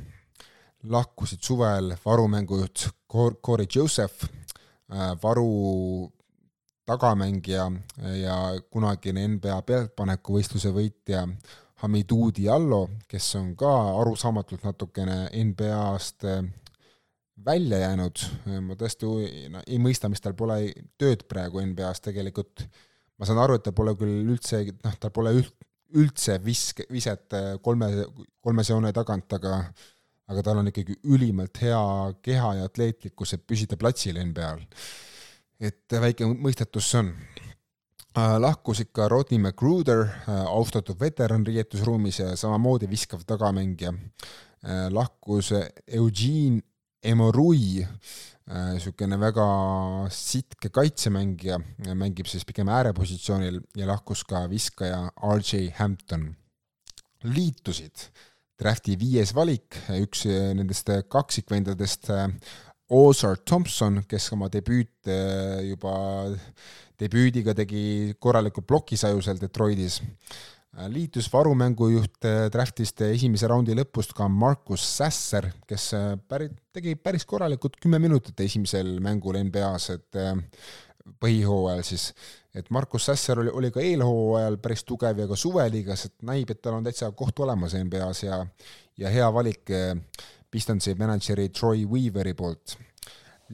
[SPEAKER 1] lahkusid suvel varumängujuht Corey Joseph, äh, varu tagamängija ja kunagine NBA pealtpanekuvõistluse võitja Hamidou Diallo, kes on ka arusaamatult natukene NBA-st äh, välja jäänud, ma tõesti no, ei mõista, mis tal pole tööd praegu NBA-s tegelikult, ma saan aru, et tal pole küll üldse, noh, tal pole üld, üldse visk, viset äh, kolme, kolmese joone tagant, aga aga tal on ikkagi ülimalt hea keha ja atleetlikkus, et püsida platsil NBA-l. et väike mõistetus see on. Äh, lahkus ikka Rodney McGruder, äh, austatud veteran riietusruumis ja samamoodi viskav tagamängija. lahkus Eugene Emorui, niisugune väga sitke kaitsemängija, mängib siis pigem äärepositsioonil ja lahkus ka viskaja RJ Hampton. liitusid drafti viies valik, üks nendest kaksikvendadest, Ozar Thompson, kes oma debüüt juba, debüüdiga tegi korraliku plokisaju seal Detroitis Äh, liitus varumängujuht äh, draftist esimese raundi lõpust ka Markus Sasser, kes äh, päri-, tegi päris korralikult kümme minutit esimesel mängul NBA-s, et põhihooajal siis, et Markus Sasser oli, oli ka eelhooajal päris tugev ja ka suveliigas, et näib, et tal on täitsa koht olemas NBA-s ja ja hea valik Pistonsi mänedžeri Troy Weaveri poolt.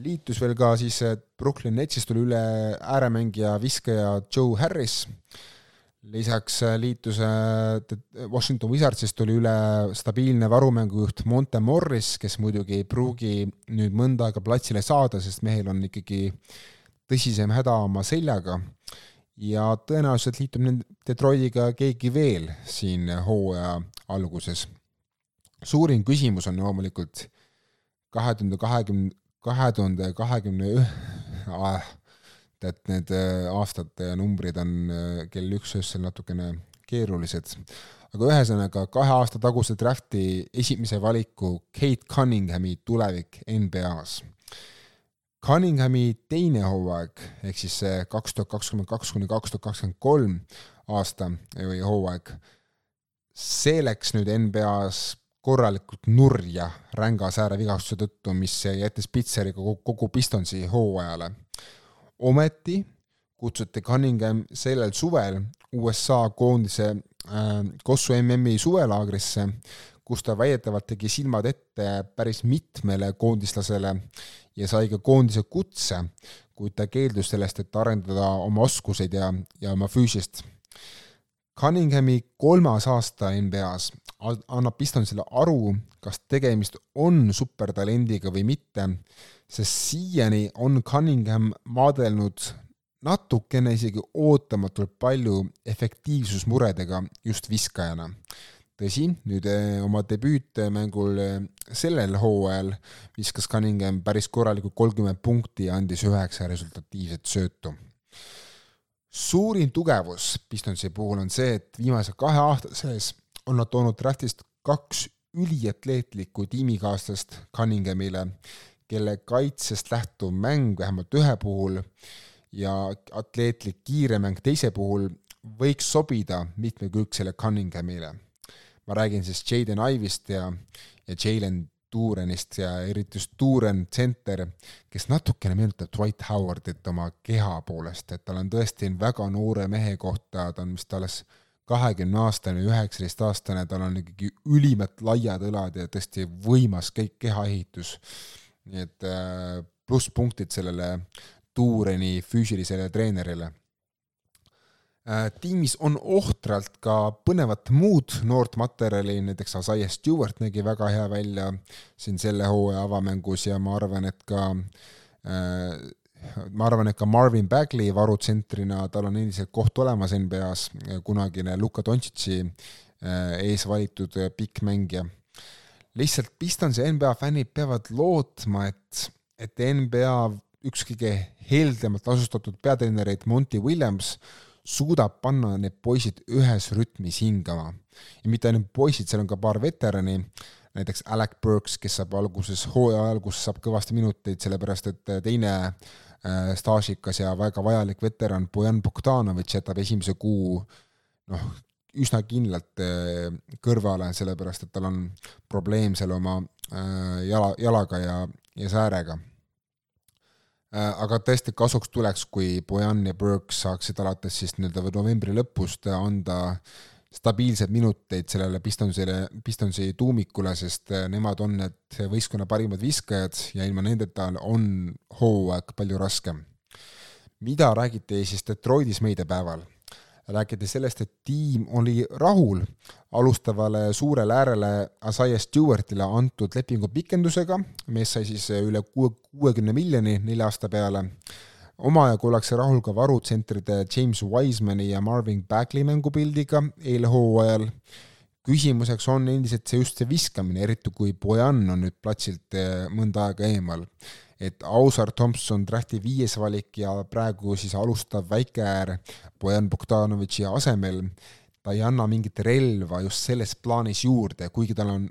[SPEAKER 1] Liitus veel ka siis Brooklyn Netsist tuli üle ääremängija, viskaja Joe Harris lisaks äh, liitus äh, Washington Wizardsist tuli üle stabiilne varumängujuht Monte Morris, kes muidugi ei pruugi nüüd mõnda aega platsile saada, sest mehel on ikkagi tõsisem häda oma seljaga. ja tõenäoliselt liitub Detroitiga keegi veel siin hooaja alguses. suurim küsimus on loomulikult kahe tuhande kahekümne, kahe tuhande kahekümne ühe et need äh, aastate numbrid on äh, kell üks öösel natukene keerulised. aga ühesõnaga, kahe aasta taguse drafti esimese valiku Kate Cunninghami tulevik NBA-s. Cunninghami teine hooaeg, ehk siis see kaks tuhat kakskümmend kaks kuni kaks tuhat kakskümmend kolm aasta või hooaeg, see läks nüüd NBA-s korralikult nurja ränga säärevigastuse tõttu, mis jättis Pitseri kogu, kogu Pistonsi hooajale ometi kutsuti Cunningham sellel suvel USA koondise äh, Kossu MM-i suvelaagrisse, kus ta väidetavalt tegi silmad ette päris mitmele koondislasele ja sai ka koondise kutse, kuid ta keeldus sellest, et arendada oma oskuseid ja, ja oma füüsist. Cunninghami kolmas aasta NBA-s annab Pistonsile aru, kas tegemist on supertalendiga või mitte sest siiani on Cunningham maadelnud natukene isegi ootamatult palju efektiivsusmuredega just viskajana. tõsi, nüüd eh, oma debüütmängul eh, sellel hooajal viskas Cunningham päris korralikult kolmkümmend punkti ja andis üheksa resultatiivset söötu. suurim tugevus Pistonsi puhul on see, et viimase kahe aasta sees on nad toonud draftist kaks üliatleetlikku tiimikaaslast Cunninghamile kelle kaitsest lähtuv mäng vähemalt ühe puhul ja atleetlik kiire mäng teise puhul võiks sobida mitmekülgsele Cunninghamile. ma räägin siis Jaden Ivist ja, ja Jalen Tuurenist ja eriti just Tuuren tsenter, kes natukene meenutab Dwight Howardit oma keha poolest, et tal on tõesti väga noore mehe kohta, ta on vist alles kahekümne aastane, üheksateistaastane, tal on ikkagi ülimalt laiad õlad ja tõesti võimas kõik kehaehitus. nii et äh, plusspunktid sellele Tuureni füüsilisele treenerile Äh, tiimis on ohtralt ka põnevat muud noort materjali, näiteks Isaiah Stewart nägi väga hea välja siin selle hooaja avamängus ja ma arvan, et ka äh, ma arvan, et ka Marvin Bagley varutsentrina, tal on endiselt koht olemas NBA-s, kunagine Luka Dontšitši äh, ees valitud pikk mängija. lihtsalt Pistonsi NBA fännid peavad lootma, et, et NBA üks kõige heldemalt asustatud peatreenereid Monty Williams suudab panna need poisid ühes rütmis hingama. ja mitte ainult poisid, seal on ka paar veterani, näiteks Alec Burks, kes saab alguses, hooaja alguses saab kõvasti minuteid, sellepärast et teine staažikas ja väga vajalik veteran Bojan Bogdanovitš jätab esimese kuu noh, üsna kindlalt äh, kõrvale, sellepärast et tal on probleem seal oma äh, jala, jalaga ja, ja säärega. Äh, aga tõesti kasuks tuleks, kui Bojan ja Burke saaksid alates siis nii-öelda novembri lõpust anda stabiilseid minuteid sellele Pistonsile, Pistonsi tuumikule, sest äh, nemad on need võistkonna parimad viskajad ja ilma nendeta on hooaeg palju raskem. mida räägiti siis Detroitis meediapäeval? rääkida sellest, et tiim oli rahul alustavale suurele äärele Isaiah Stewartile antud lepingu pikendusega, mees sai siis üle kuue, kuuekümne miljoni nelja aasta peale, omajagu ollakse rahul ka varutsentride James Wisemani ja Marvin Bagley mängupildiga eelhooajal, küsimuseks on endiselt see just see viskamine, eriti kui Bojan on nüüd platsilt eh, mõnda aega eemal. Et Ausar Thompson drafti viies valik ja praegu siis alustav väikeäär Bojan Bogdanovitši asemel, ta ei anna mingit relva just selles plaanis juurde, kuigi tal on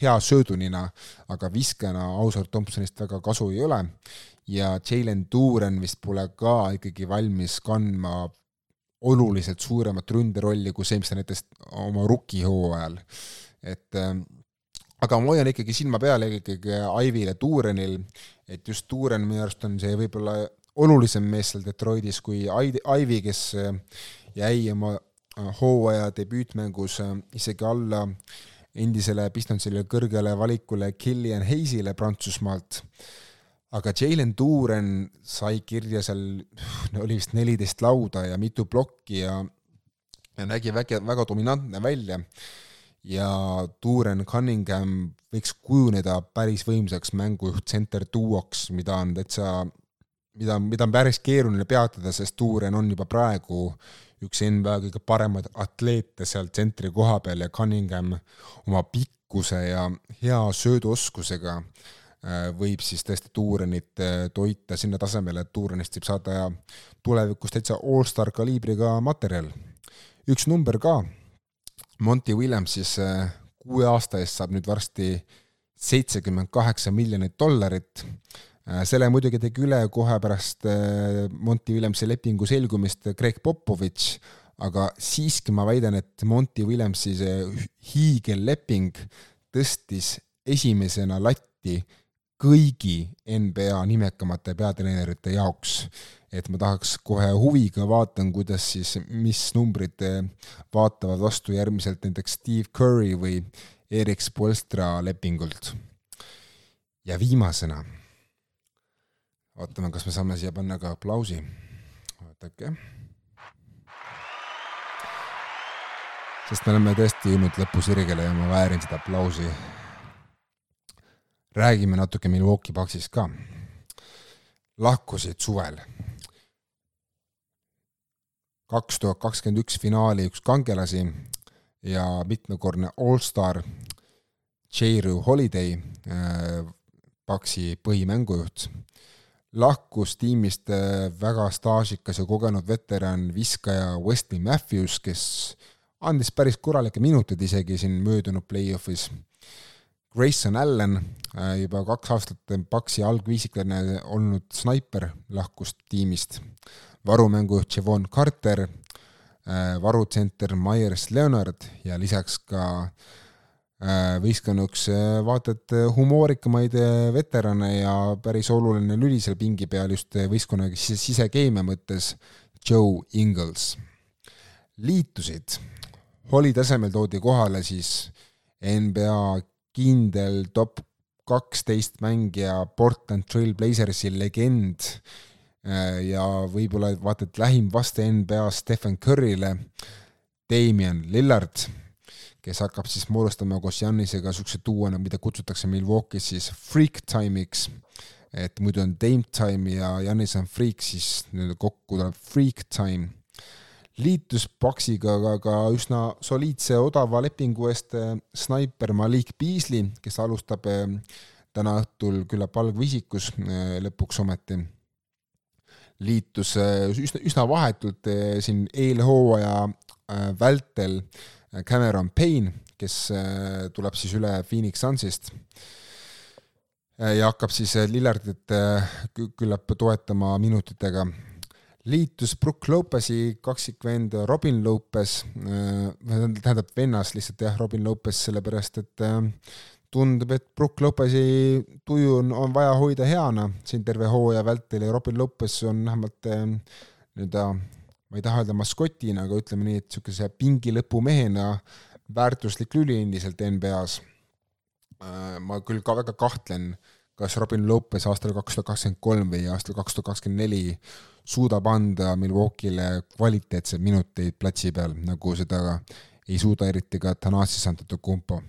[SPEAKER 1] hea söödunina, aga viskena Ausar Thompsonist väga kasu ei ole ja Jalen Duren vist pole ka ikkagi valmis kandma oluliselt suuremat ründerolli kui see, mis ta näitas oma rukihooajal. et äh, aga ma hoian ikkagi silma peal ikkagi Ivile Tuurenil, et just Tuuren minu arust on see võib-olla olulisem mees seal Detroitis kui Ivy, kes äh, jäi oma äh, hooaja debüütmängus äh, isegi alla endisele Pistonsile kõrgele valikule Killian Hayes'ile Prantsusmaalt. Aga Jalen Tuuren sai kirja seal, oli vist neliteist lauda ja mitu plokki ja, ja nägi väga, väga dominantne välja. Ja Tuuren Cunningham võiks kujuneda päris võimsaks mängujuht-center duoks, mida on täitsa, mida, mida on päris keeruline peatada, sest Tuuren on juba praegu üks NBA kõige paremaid atleete seal tsentri koha peal ja Cunningham oma pikkuse ja hea sööduoskusega võib siis tõesti Tuurenit äh, toita sinna tasemele, et Tuurenist võib saada tulevikus täitsa allstar kaliibriga materjal. üks number ka Monty Williams siis äh, kuue aasta eest saab nüüd varsti seitsekümmend kaheksa miljonit dollarit. Äh, selle muidugi tegi üle kohe pärast äh, Monty Williamsi lepingu selgumist Greg Popovitš, aga siiski ma väidan, et Monty Williamsi see hiigelleping tõstis esimesena latti kõigi NBA nimekamate peatreenerite jaoks et ma tahaks kohe huviga vaatan, kuidas siis, mis numbrid vaatavad vastu järgmiselt näiteks Steve Curry või Erik Spolstra lepingult. ja viimasena, vaatame, kas me saame siia panna ka aplausi. vaadake. sest me oleme tõesti jõudnud lõpusirgele ja ma väärin seda aplausi. Räägime natuke Milwaukee Bucksist ka. lahkusid suvel kaks tuhat kakskümmend üks finaali üks kangelasi ja mitmekordne allstar J-Ru Holiday, Paksi äh, põhimängujuht, lahkus tiimist äh, väga staažikas ja kogenud veteran viskaja Wesley Matthews, kes andis päris korralikke minuteid isegi siin möödunud play-off'is. Grayson Allan, äh, juba kaks aastat Paksi algviisiklane olnud snaiper, lahkus tiimist varumängujuht Javon Carter, varutsenter Myers Leonard ja lisaks ka võistkonna üks vaata et humoorikamaid veterane ja päris oluline lüli seal pingi peal just võistkonna sisekeemia mõttes, Joe Ingles. liitusid, Holly tasemel toodi kohale siis NBA kindel top kaksteist mängija Portland Trail Blazersi legend. Äh, ja võib-olla vaata, et lähim vaste NBA Stephen Curry'le, Damian Lillard, kes hakkab siis moodustama koos Janisega niisuguse duona, mida kutsutakse Milwaukee's siis freak time'iks, et muidu on Dame time ja Janis on freak, siis nii-öelda kokku tuleb freak time liitus Paxiga ka, ka üsna soliidse odava lepingu eest eh, snaiper Malik Beasley, kes alustab eh, täna õhtul küllap algvisikus eh, lõpuks ometi. liitus üsna, üsna vahetult siin eelhooaja vältel Cameron Payne, kes tuleb siis üle Phoenix Sunsist ja hakkab siis Lillardit küllap toetama minutitega liitus Brook Lopezi kaksikvend Robin Lopez, äh, tähendab vennas lihtsalt jah, Robin Lopez, sellepärast et äh, tundub, et Brook Lopezi tuju on, on vaja hoida heana siin terve hooaja vältel ja Robin Lopez on vähemalt äh, nii-öelda, ma ei taha öelda maskotina, aga ütleme nii, et niisuguse pingi lõpumehena väärtuslik lüli endiselt NBA-s. ma küll ka väga kahtlen, kas Robin Lopez aastal kaks tuhat kakskümmend kolm või aastal kaks tuhat kakskümmend neli suudab anda Milwaukee'le kvaliteetseid minuteid platsi peal, nagu seda ei suuda eriti ka Thanasis Antetokounmpo.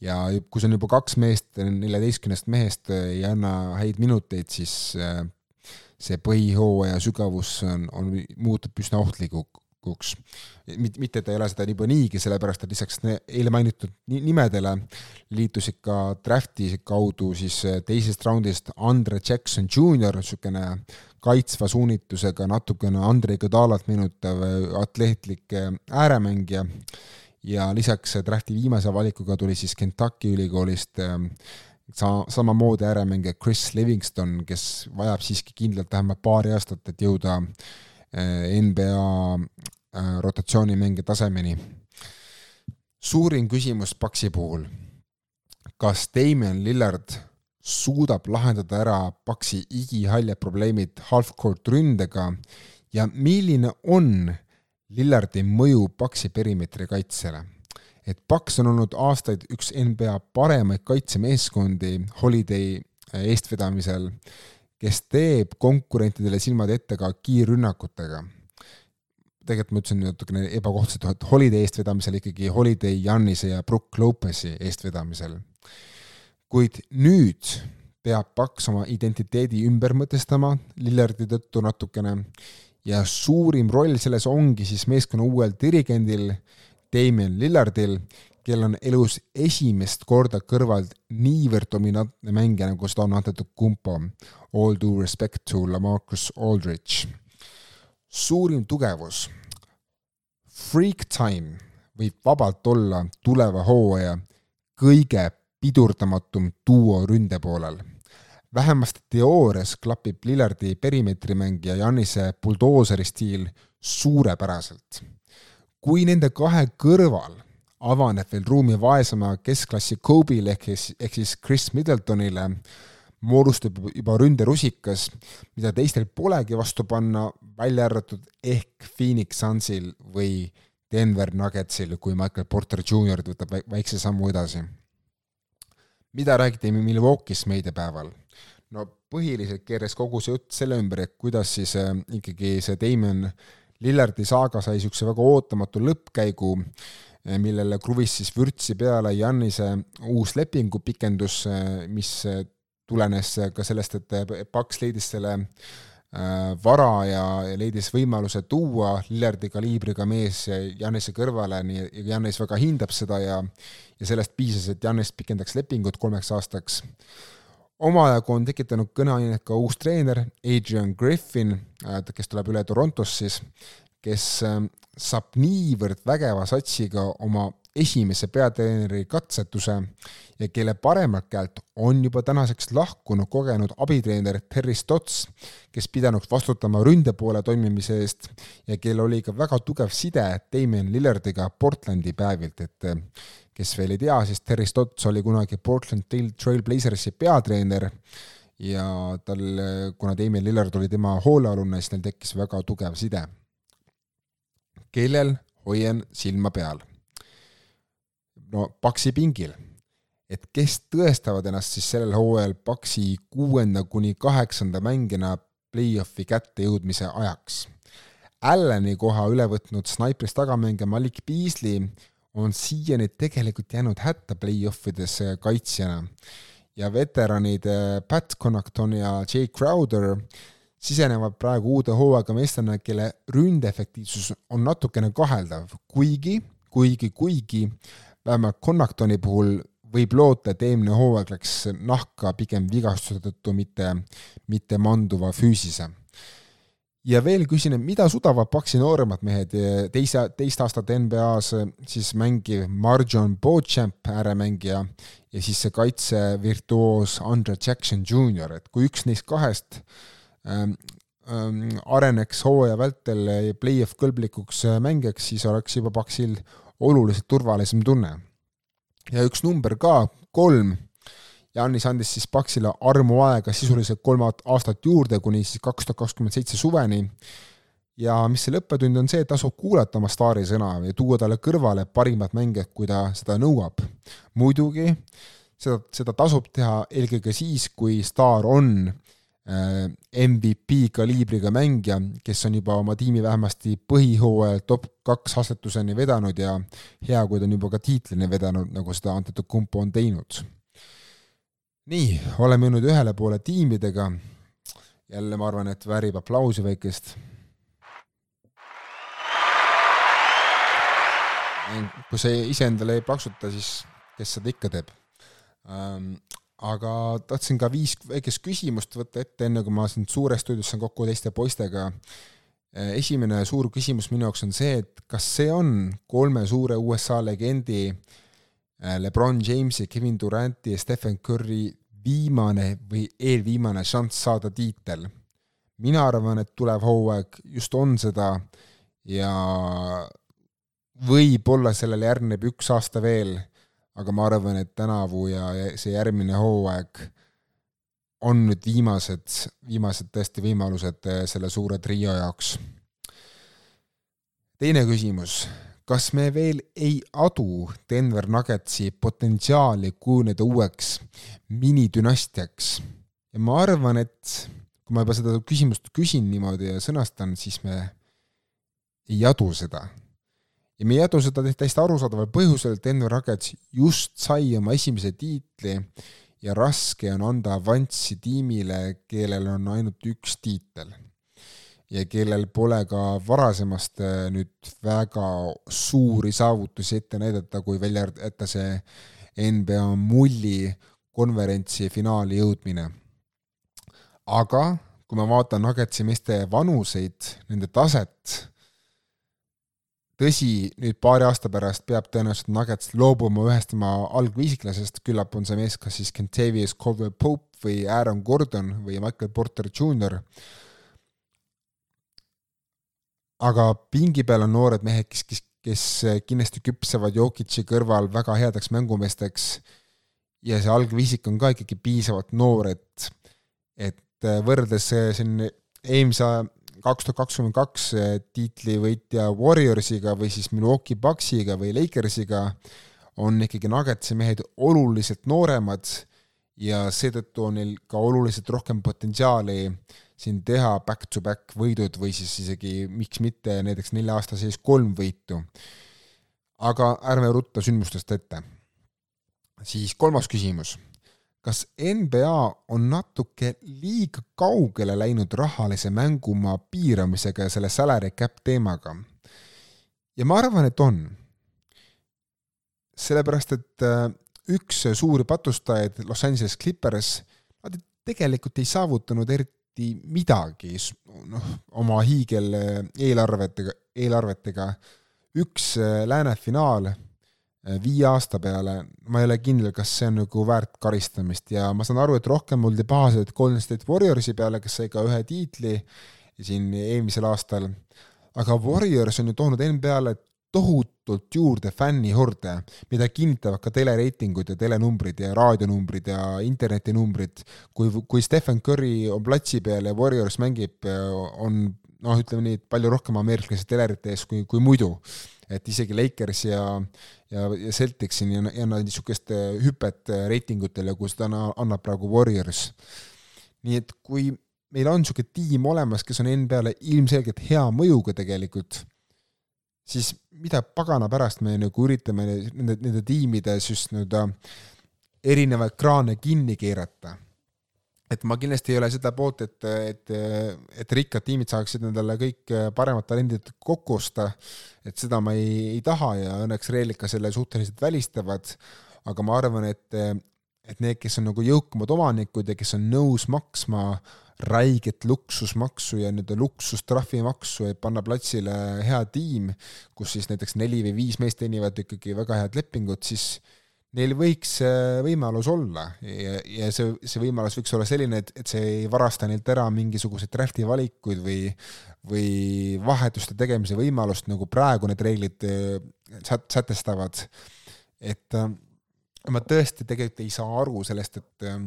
[SPEAKER 1] ja kui see on juba kaks meest neljateistkümnest mehest ei anna häid minuteid, siis äh, see põhihooaja sügavus on, on, muutub üsna ohtlikuks. Mitte, et ta ei ole seda juba niigi, sellepärast et lisaks eile mainitud nimedele liitusid ka draft'i kaudu siis äh, teisest raundist Andre Jackson Jr, niisugune kaitsva suunitlusega, natukene Andrei Kõdalat meenutav atleetlik ääremängija. Ja lisaks drafti viimase valikuga tuli siis Kentucky ülikoolist sa-, samamoodi ääremängija Chris Livingston, kes vajab siiski kindlalt vähemalt paari aastat, et jõuda NBA eh, rotatsioonimängija tasemeni. suurim küsimus Paksi puhul, kas Damian Lillard suudab lahendada ära Paksi igihaljad probleemid half-court ründega ja milline on Lillardi mõju Paksi perimeetri kaitsele. et Paks on olnud aastaid üks NBA paremaid kaitsemeeskondi Holiday eestvedamisel, kes teeb konkurentidele silmad ette ka kiirrünnakutega. Tegelikult ma ütlesin natukene ebakohtselt, et Holiday eestvedamisel ikkagi Holiday, Jannise ja Brook Lopezi eestvedamisel kuid nüüd peab Paks oma identiteedi ümber mõtestama Lillardi tõttu natukene ja suurim roll selles ongi siis meeskonna uuel dirigendil Damien Lillardil, kel on elus esimest korda kõrvalt niivõrd dominantne mängija, nagu seda on antud Kumpo. All due respect to Lamarcus Aldridge. Suurim tugevus. Freak time võib vabalt olla tuleva hooaja kõige pidurdamatum duo ründe poolel. vähemasti teoorias klapib Lillardi perimeetrimäng ja Janise buldooseri stiil suurepäraselt. kui nende kahe kõrval avaneb veel ruumi vaesema keskklassi Kobe'le ehk siis, ehk siis Chris Middletonile, moodustub juba ründerusikas, mida teistel polegi vastu panna, välja arvatud ehk Phoenix Sunsil või Denver Nuggetsil, kui Michael Porter Jr võtab väikse sammu edasi mida räägiti Milwaukee's meediapäeval? no põhiliselt keeras kogu see jutt selle ümber, et kuidas siis äh, ikkagi see Damon Lillardi saaga sai niisuguse väga ootamatu lõppkäigu, äh, millele kruvis siis vürtsi peale Jannise uus lepingupikendus, äh, mis tulenes ka sellest, et Paks leidis selle vara ja leidis võimaluse tuua Lillardi kaliibriga mees Jannise kõrvale, nii, Jannis väga hindab seda ja ja sellest piisas, et Jannes pikendaks lepingut kolmeks aastaks. omajagu on tekitanud kõneainet ka uus treener, Adrian Griffin, äh, kes tuleb üle Torontost siis, kes saab niivõrd vägeva satsiga oma esimese peatreeneri katsetuse ja kelle paremalt käelt on juba tänaseks lahkunud kogenud abitreener Terry Stotts, kes pidanuks vastutama ründe poole toimimise eest ja kellel oli ka väga tugev side Damien Lillardiga Portlandi päevilt, et kes veel ei tea, siis Terry Stotts oli kunagi Portland Trail Blazersi peatreener ja tal, kuna Damien Lillard oli tema hoolealune, siis neil tekkis väga tugev side. kellel hoian silma peal? No Paksi pingil. Et kes tõestavad ennast siis sellel hooajal Paksi kuuenda kuni kaheksanda mängijana play-off'i kättejõudmise ajaks. Allani koha üle võtnud snaiprist tagamängija Malik Beasley on siiani tegelikult jäänud hätta play-off ides kaitsjana. Ja veteranid äh, Pat Connaughton ja Jay Crowder sisenevad praegu uude hooaega meestena, kelle ründeefektiivsus on natukene kaheldav, kuigi, kuigi, kuigi vähemalt Connaughtoni puhul võib loota, et eelmine hooaeg läks nahka pigem vigastuse tõttu, mitte, mitte manduva füüsise. ja veel küsin, et mida sudavad Paksi nooremad mehed, teise, teist aastat NBA-s siis mängiv Marjon Beauchamp, ääremängija, ja siis see kaitsevirtuoos Andre Jackson Jr, et kui üks neist kahest ähm, ähm, areneks hooaja vältel play-off kõlblikuks mängijaks, siis oleks juba Paksil oluliselt turvalisem tunne ja üks number ka, kolm. Janis andis siis Paxile armuaega sisuliselt kolm aastat juurde, kuni siis kaks tuhat kakskümmend seitse suveni. ja mis see lõppetund on see, et tasub kuulata oma staari sõna ja tuua talle kõrvale parimad mängijad, kui ta seda nõuab. muidugi seda, seda tasub teha eelkõige siis, kui staar on MVP kaliibriga mängija, kes on juba oma tiimi vähemasti põhihooajal top kaks asetuseni vedanud ja hea, kui ta on juba ka tiitlini vedanud, nagu seda Antetokounmpo on teinud. nii, oleme jõudnud ühele poole tiimidega. jälle ma arvan, et väärib aplausi väikest. kui sa iseendale ei plaksuta, siis kes seda ikka teeb? Aga tahtsin ka viis väikest küsimust võtta ette, enne kui ma siin suures stuudios saan kokku teiste poistega. esimene suur küsimus minu jaoks on see, et kas see on kolme suure USA legendi äh, Lebron Jamesi, Kevin Duranti ja Stephen Curry viimane või eelviimane šanss saada tiitel. mina arvan, et tulev hooaeg just on seda ja võib-olla sellele järgneb üks aasta veel aga ma arvan, et tänavu ja see järgmine hooaeg on nüüd viimased, viimased tõesti võimalused eh, selle suure trio jaoks. teine küsimus, kas me veel ei adu Denver Nuggetsi potentsiaali kujuneda uueks minidünastiaks? ja ma arvan, et kui ma juba seda küsimust küsin niimoodi ja sõnastan, siis me ei adu seda ja me ei jätu seda täiesti arusaadaval põhjusel, et Denver Nuggets just sai oma esimese tiitli ja raske on anda avanssi tiimile, kellel on ainult üks tiitel. ja kellel pole ka varasemast äh, nüüd väga suuri saavutusi ette näidata, kui välja jätta see NBA mulli konverentsi finaali jõudmine. aga kui ma vaatan Nuggetsi meeste vanuseid, nende taset, tõsi, nüüd paari aasta pärast peab tõenäoliselt Nuggets loobuma ühest tema algviisiklasest, küllap on see mees kas siis Kentavious Caldwell Pope või Aaron Gordon või Michael Porter Jr. aga pingi peal on noored mehed, kes, kes, kes kindlasti küpsevad Jokic'i kõrval väga headeks mängumeesteks ja see algviisik on ka ikkagi piisavalt noor, et, et võrreldes siin eelmise kaks tuhat kakskümmend kaks tiitlivõitja Warriorsiga või siis Milwaukee Bucksiga või Lakersiga on ikkagi Nuggetsi mehed oluliselt nooremad ja seetõttu on neil ka oluliselt rohkem potentsiaali siin teha back-to-back võidud või siis isegi miks mitte näiteks nelja aasta sees kolm võitu. aga ärme rutta sündmustest ette. siis kolmas küsimus kas NBA on natuke liiga kaugele läinud rahalise mängumaa piiramisega ja selle salary cap teemaga? ja ma arvan, et on. sellepärast, et äh, üks suuri patustajaid, Los Angeles Clippers, nad tegelikult ei saavutanud eriti midagi, noh, oma hiigel äh, eelarvetega, eelarvetega. üks äh, lääne finaal viie aasta peale, ma ei ole kindel, kas see on nagu väärt karistamist ja ma saan aru, et rohkem oldi pahased Golden State Warriorsi peale, kes sai ka ühe tiitli siin eelmisel aastal, aga Warriors on ju toonud NBA-le tohutult juurde fännihorde, mida kinnitavad ka telereitingud ja telenumbrid ja raadionumbrid ja internetinumbrid. kui, kui Stephen Curry on platsi peal ja Warriors mängib, on noh, ütleme nii, et palju rohkem ameeriklasi telerite ees kui, kui muidu. Et isegi Lakers ja, ja, ja Celtics siin ei anna niisugust hüpet reitingutele, kus ta annab praegu Warriors. nii et kui meil on niisugune tiim olemas, kes on NBA-le ilmselgelt hea mõjuga tegelikult, siis mida pagana pärast me nagu üritame nende, nende tiimides just nii-öelda erinevaid kraane kinni keerata. Et ma kindlasti ei ole seda poolt, et, et, et rikkad tiimid saaksid endale kõik paremad talendid kokku osta, et seda ma ei, ei taha ja õnneks reeglid ka selle suhteliselt välistavad, aga ma arvan, et et need, kes on nagu jõukamad omanikud ja kes on nõus maksma räiget luksusmaksu ja nii-öelda luksustrahvimaksu, et panna platsile hea tiim, kus siis näiteks neli või viis meest teenivad ikkagi väga head lepingut, siis neil võiks võimalus olla ja, ja see, see võimalus võiks olla selline, et, et see ei varasta neilt ära mingisuguseid drafti valikuid või, või vahetuste tegemise võimalust, nagu praegu need reeglid äh, sät-, sätestavad. et äh, ma tõesti tegelikult ei saa aru sellest, et, äh,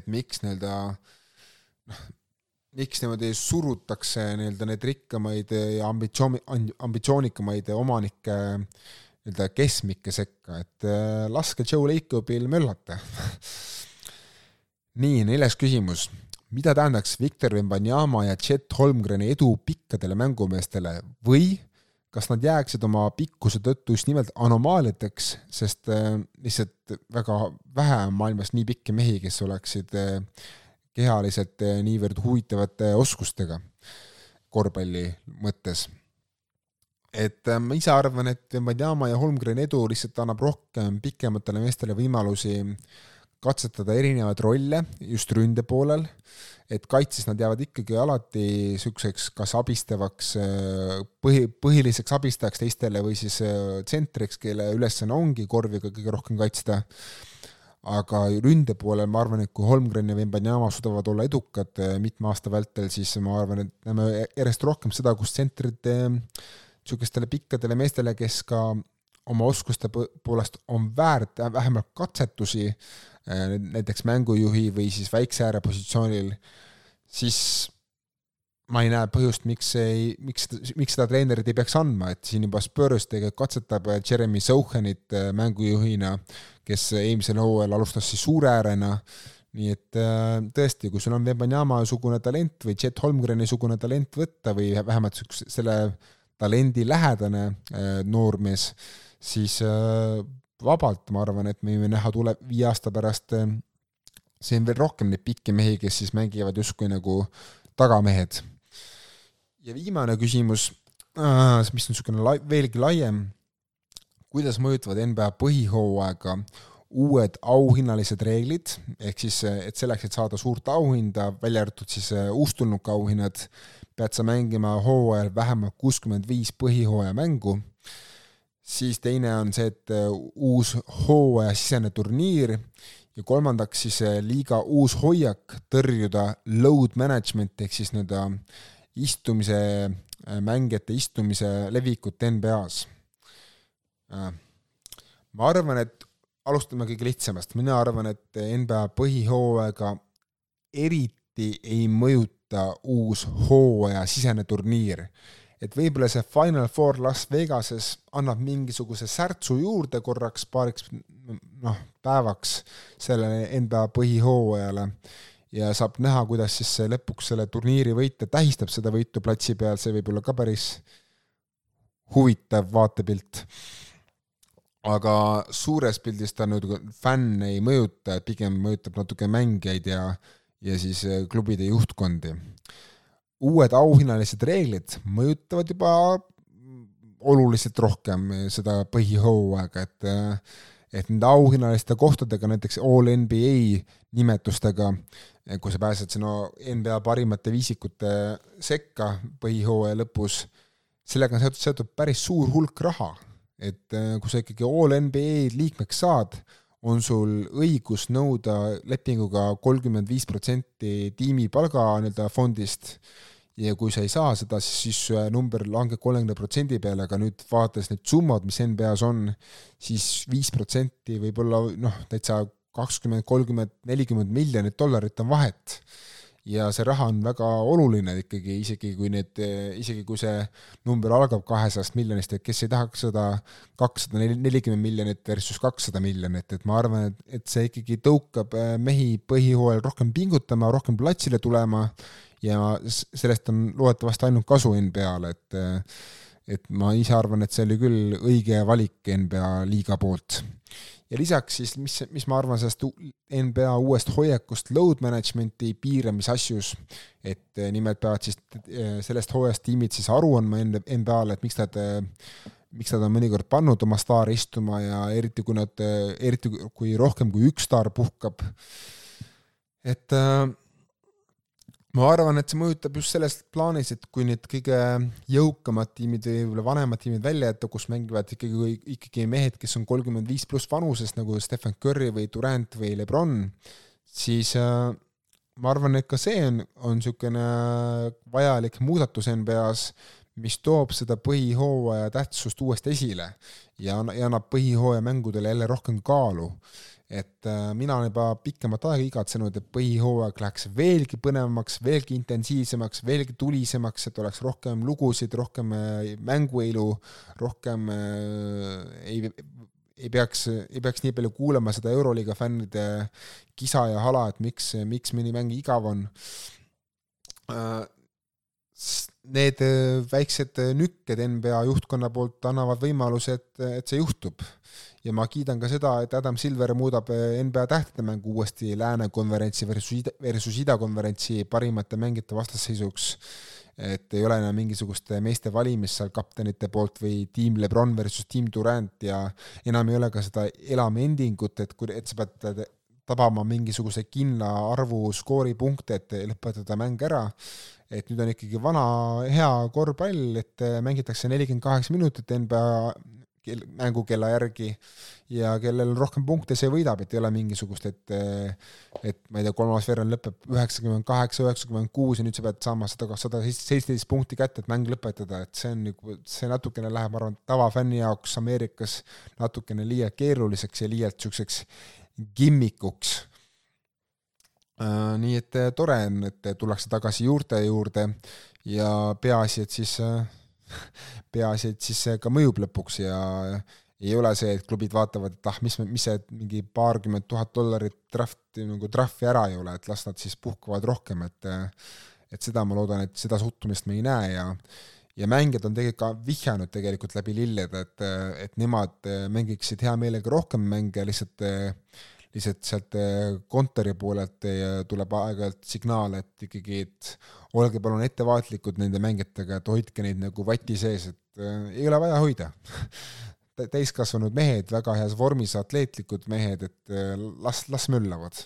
[SPEAKER 1] et miks nii-öelda äh, noh, miks niimoodi surutakse nii-öelda neid rikkamaid ja ambitsiooni, ambitsioonikamaid omanikke nii-öelda keskmike sekka, et äh, laske Joe Lacobil möllata nii, neljas küsimus. mida tähendaks Victor Wembanyama ja Chet Holmgreni edu pikkadele mängumeestele või kas nad jääksid oma pikkuse tõttu just nimelt anomaaliateks, sest äh, lihtsalt väga vähe on maailmas nii pikki mehi, kes oleksid äh, kehaliselt eh, niivõrd huvitavate oskustega korvpalli mõttes. Et eh, ma ise arvan, et Madjama ja Holmgren edu lihtsalt annab rohkem pikematele meestele võimalusi katsetada erinevaid rolle just ründe poolel, et kaitses nad jäävad ikkagi alati niisuguseks kas abistavaks, eh, põhi, põhiliseks abistajaks teistele või siis tsentriks, kelle ülesanne ongi korviga kõige rohkem kaitsta. Aga ründe poolel ma arvan, et kui Holmgren ja Wembanyama suudavad olla edukad eh, mitme aasta vältel, siis ma arvan, et näeme järjest rohkem seda, kus tsentrid niisugustele pikkadele meestele, kes ka oma oskuste poolest on väärt vähemalt katsetusi, eh, näiteks mängujuhi või siis väikse ääre positsioonil, siis ma ei näe põhjust, miks ei, miks, miks seda treenerit ei peaks andma, et siin juba Spurs tegelikult katsetab Jeremy Sohanit eh, mängujuhina, kes eelmisel hooajal alustas siis suure äärena, nii et äh, tõesti, kui sul on Wembanyama-sugune talent või Chet Holmgreni-sugune talent võtta või vähemalt selle talendi lähedane äh, noormees, siis äh, vabalt ma arvan, et me võime näha tule-, viie aasta pärast siin veel rohkem neid pikki mehi, kes siis mängivad justkui nagu tagamehed. ja viimane küsimus, mis on niisugune lai-, veelgi laiem kuidas mõjutavad NBA põhihooaega uued auhinnalised reeglid, ehk siis et selleks, et saada suurt auhinda, välja arvatud siis äh, uustulnuka auhinnad, pead sa mängima hooajal vähemalt kuuskümmend viis põhihooaja mängu, siis teine on see, et äh, uus hooajasisene turniir ja kolmandaks siis äh, liiga uus hoiak tõrjuda load management ehk siis nii-öelda istumise, mängijate istumise levikut NBA-s Äh, ma arvan, et alustame kõige lihtsamast, mina arvan, et NBA põhihooaega eriti ei mõjuta uus hooajasisene turniir. et võib-olla see Final Four Las Vegases annab mingisuguse särtsu juurde korraks, paariks noh, päevaks sellele NBA põhihooajale. Ja saab näha, kuidas siis see lõpuks selle turniiri võitja tähistab seda võitu platsi peal, see võib olla ka päris huvitav vaatepilt. Aga suures pildis ta nüüd fänne ei mõjuta, pigem mõjutab natuke mängijaid ja, ja siis äh, klubide juhtkondi. uued auhinnalised reeglid mõjutavad juba oluliselt rohkem seda põhihooaega, et äh, et nende auhinnaliste kohtadega, näiteks All NBA nimetustega, kui sa pääsed sinna NBA parimate viisikute sekka põhihooaja lõpus, sellega on seotud, seotud päris suur hulk raha et kui sa ikkagi all NBA liikmeks saad, on sul õigus nõuda lepinguga kolmkümmend viis protsenti tiimi palga nii-öelda fondist. Ja kui sa ei saa seda, siis number langeb kolmekümne protsendi peale, aga nüüd vaadates need summad, mis NBA-s on, siis viis protsenti võib olla noh, täitsa kakskümmend, kolmkümmend, nelikümmend miljonit dollarit on vahet ja see raha on väga oluline ikkagi, isegi kui need, isegi kui see number algab kahesajast miljonist, et kes ei tahaks seda kakssada nelikümmend miljonit versus kakssada miljonit, et ma arvan, et, et see ikkagi tõukab äh, mehi põhihooajal rohkem pingutama, rohkem platsile tulema ja sellest on loodetavasti ainult kasu NBA-le, et et ma ise arvan, et see oli küll õige valik NBA liiga poolt ja lisaks siis, mis, mis ma arvan sellest NBA uuest hoiakust load management'i piiramise asjus, et eh, nimelt peavad siis eh, sellest hooajast tiimid siis aru andma NBA-le, et miks nad miks nad on mõnikord pannud oma staare istuma ja eriti kui nad, eriti kui rohkem kui üks staar puhkab, et äh, ma arvan, et see mõjutab just selles plaanis, et kui need kõige jõukamad tiimid või võib-olla vanemad tiimid välja jätta, kus mängivad ikkagi, ikkagi mehed, kes on kolmkümmend viis pluss vanuses, nagu Stephen Curry või Durant või Lebron, siis äh, ma arvan, et ka see on, on niisugune vajalik muudatus NBA-s, mis toob seda põhihooaja tähtsust uuesti esile ja, ja annab põhihooaja mängudele jälle rohkem kaalu et äh, mina olen juba pikemat aega igatsenud, et põhihooaeg läheks veelgi põnevamaks, veelgi intensiivsemaks, veelgi tulisemaks, et oleks rohkem lugusid, rohkem äh, mänguelu, rohkem äh, ei, ei peaks, ei peaks nii palju kuulama seda Euroliiga fännide kisa ja hala, et miks, miks mõni mäng igav on. Need väiksed nükked NBA juhtkonna poolt annavad võimaluse, et, et see juhtub ja ma kiidan ka seda, et Adam Silver muudab eh, NBA tähtede mängu uuesti Lääne konverentsi versus ida, versus Ida konverentsi parimate mängijate vastasseisuks. et ei ole enam mingisugust meeste valimist seal kaptenite poolt või tiim Lebron versus tiim Durant ja enam ei ole ka seda elamendingut, et kui, et sa pead tabama mingisuguse kindla arvu skooripunkte, et lõpetada mäng ära, et nüüd on ikkagi vana hea korvpall, et mängitakse nelikümmend kaheksa minutit NBA kell, mängukella järgi ja kellel rohkem punkte, see võidab, et ei ole mingisugust, et et ma ei tea, kolmas veerand lõpeb üheksakümmend kaheksa, üheksakümmend kuus ja nüüd sa pead saama sada, sada seitseteist punkti kätte, et mäng lõpetada, et see on nagu, see natukene läheb, ma arvan, tavafänni jaoks Ameerikas natukene liialt keeruliseks ja liialt niisuguseks gimmikuks äh,. nii et tore on, et tullakse tagasi juurte juurde ja peaasi, et siis äh, peaasi, et siis see ka mõjub lõpuks ja ei ole see, et klubid vaatavad, et ah, mis, mis see mingi paarkümmend tuhat dollarit trahvi, nagu trahvi ära ei ole, et las nad siis puhkavad rohkem, et et seda ma loodan, et seda suhtumist me ei näe ja ja mängijad on tegelikult ka vihjanud tegelikult läbi lillede, et, et nemad mängiksid hea meelega rohkem mänge, lihtsalt lihtsalt sealt kontori poolelt tuleb aeg-ajalt signaal, et ikkagi, et olge palun ettevaatlikud nende mängijatega, et hoidke neid nagu vati sees, et äh, ei ole vaja hoida täiskasvanud mehed, väga heas vormis, atleetlikud mehed, et äh, las, las möllavad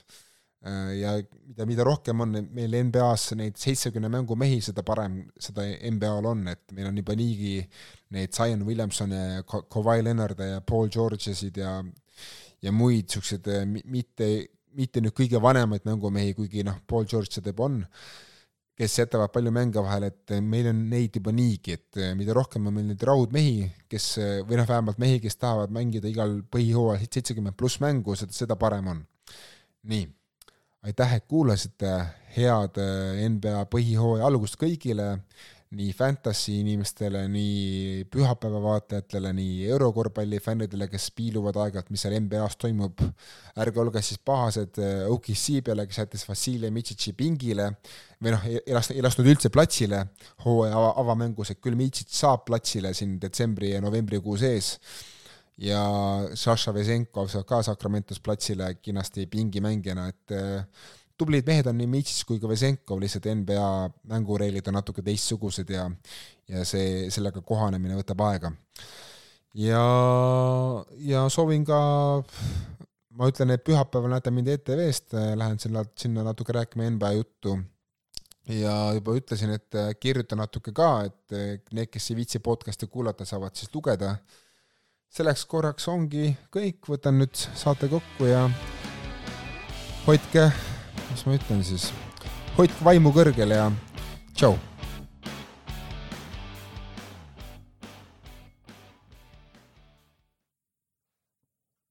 [SPEAKER 1] äh,. ja mida, mida rohkem on meil NBA-s neid seitsmekümne mängu mehi, seda parem seda NBA-l on, et meil on juba niigi neid Zion Williamson ja Kawhi Leonard ja Paul Georgesid ja ja muid niisuguseid eh, mitte, mitte nüüd kõige vanemaid mängumehi, kuigi noh, Paul George seda juba on, kes jätavad palju mänge vahele, et eh, meil on neid juba niigi, et eh, mida rohkem on meil neid raudmehi, kes, või noh, vähemalt mehi, kes tahavad mängida igal põhihooajal seitsekümmend pluss mängu, seda, seda parem on. nii, aitäh, et kuulasite, head NBA põhihooaja algust kõigile nii fantasy inimestele, nii pühapäeva vaatajatele, nii eurokorvpalli fännidele, kes piiluvad aeg-ajalt, mis seal NBA-s toimub. ärge olge siis pahased äh, OKC peale, kes jättis Vassili Mitšitši pingile või noh, ei lasta, ei lasknud üldse platsile hooaja ava, avamängus, et küll Mitšitš saab platsile siin detsembri ja novembrikuu sees ja Saša Vesenkov saab ka Sacramentos platsile kenasti pingimängijana, et äh, tublid mehed on nii Mitsis kui ka Vesenkov, lihtsalt NBA mängureeglid on natuke teistsugused ja ja see, sellega kohanemine võtab aega. ja, ja soovin ka, ma ütlen, et pühapäeval näete mind ETV-st, lähen sinna, sinna natuke rääkima NBA juttu ja juba ütlesin, et kirjutan natuke ka, et need, kes ei viitsi podcast'i kuulata, saavad siis lugeda selleks korraks ongi kõik, võtan nüüd saate kokku ja hoidke, mis ma ütlen siis, hoidke vaimu kõrgel ja tšau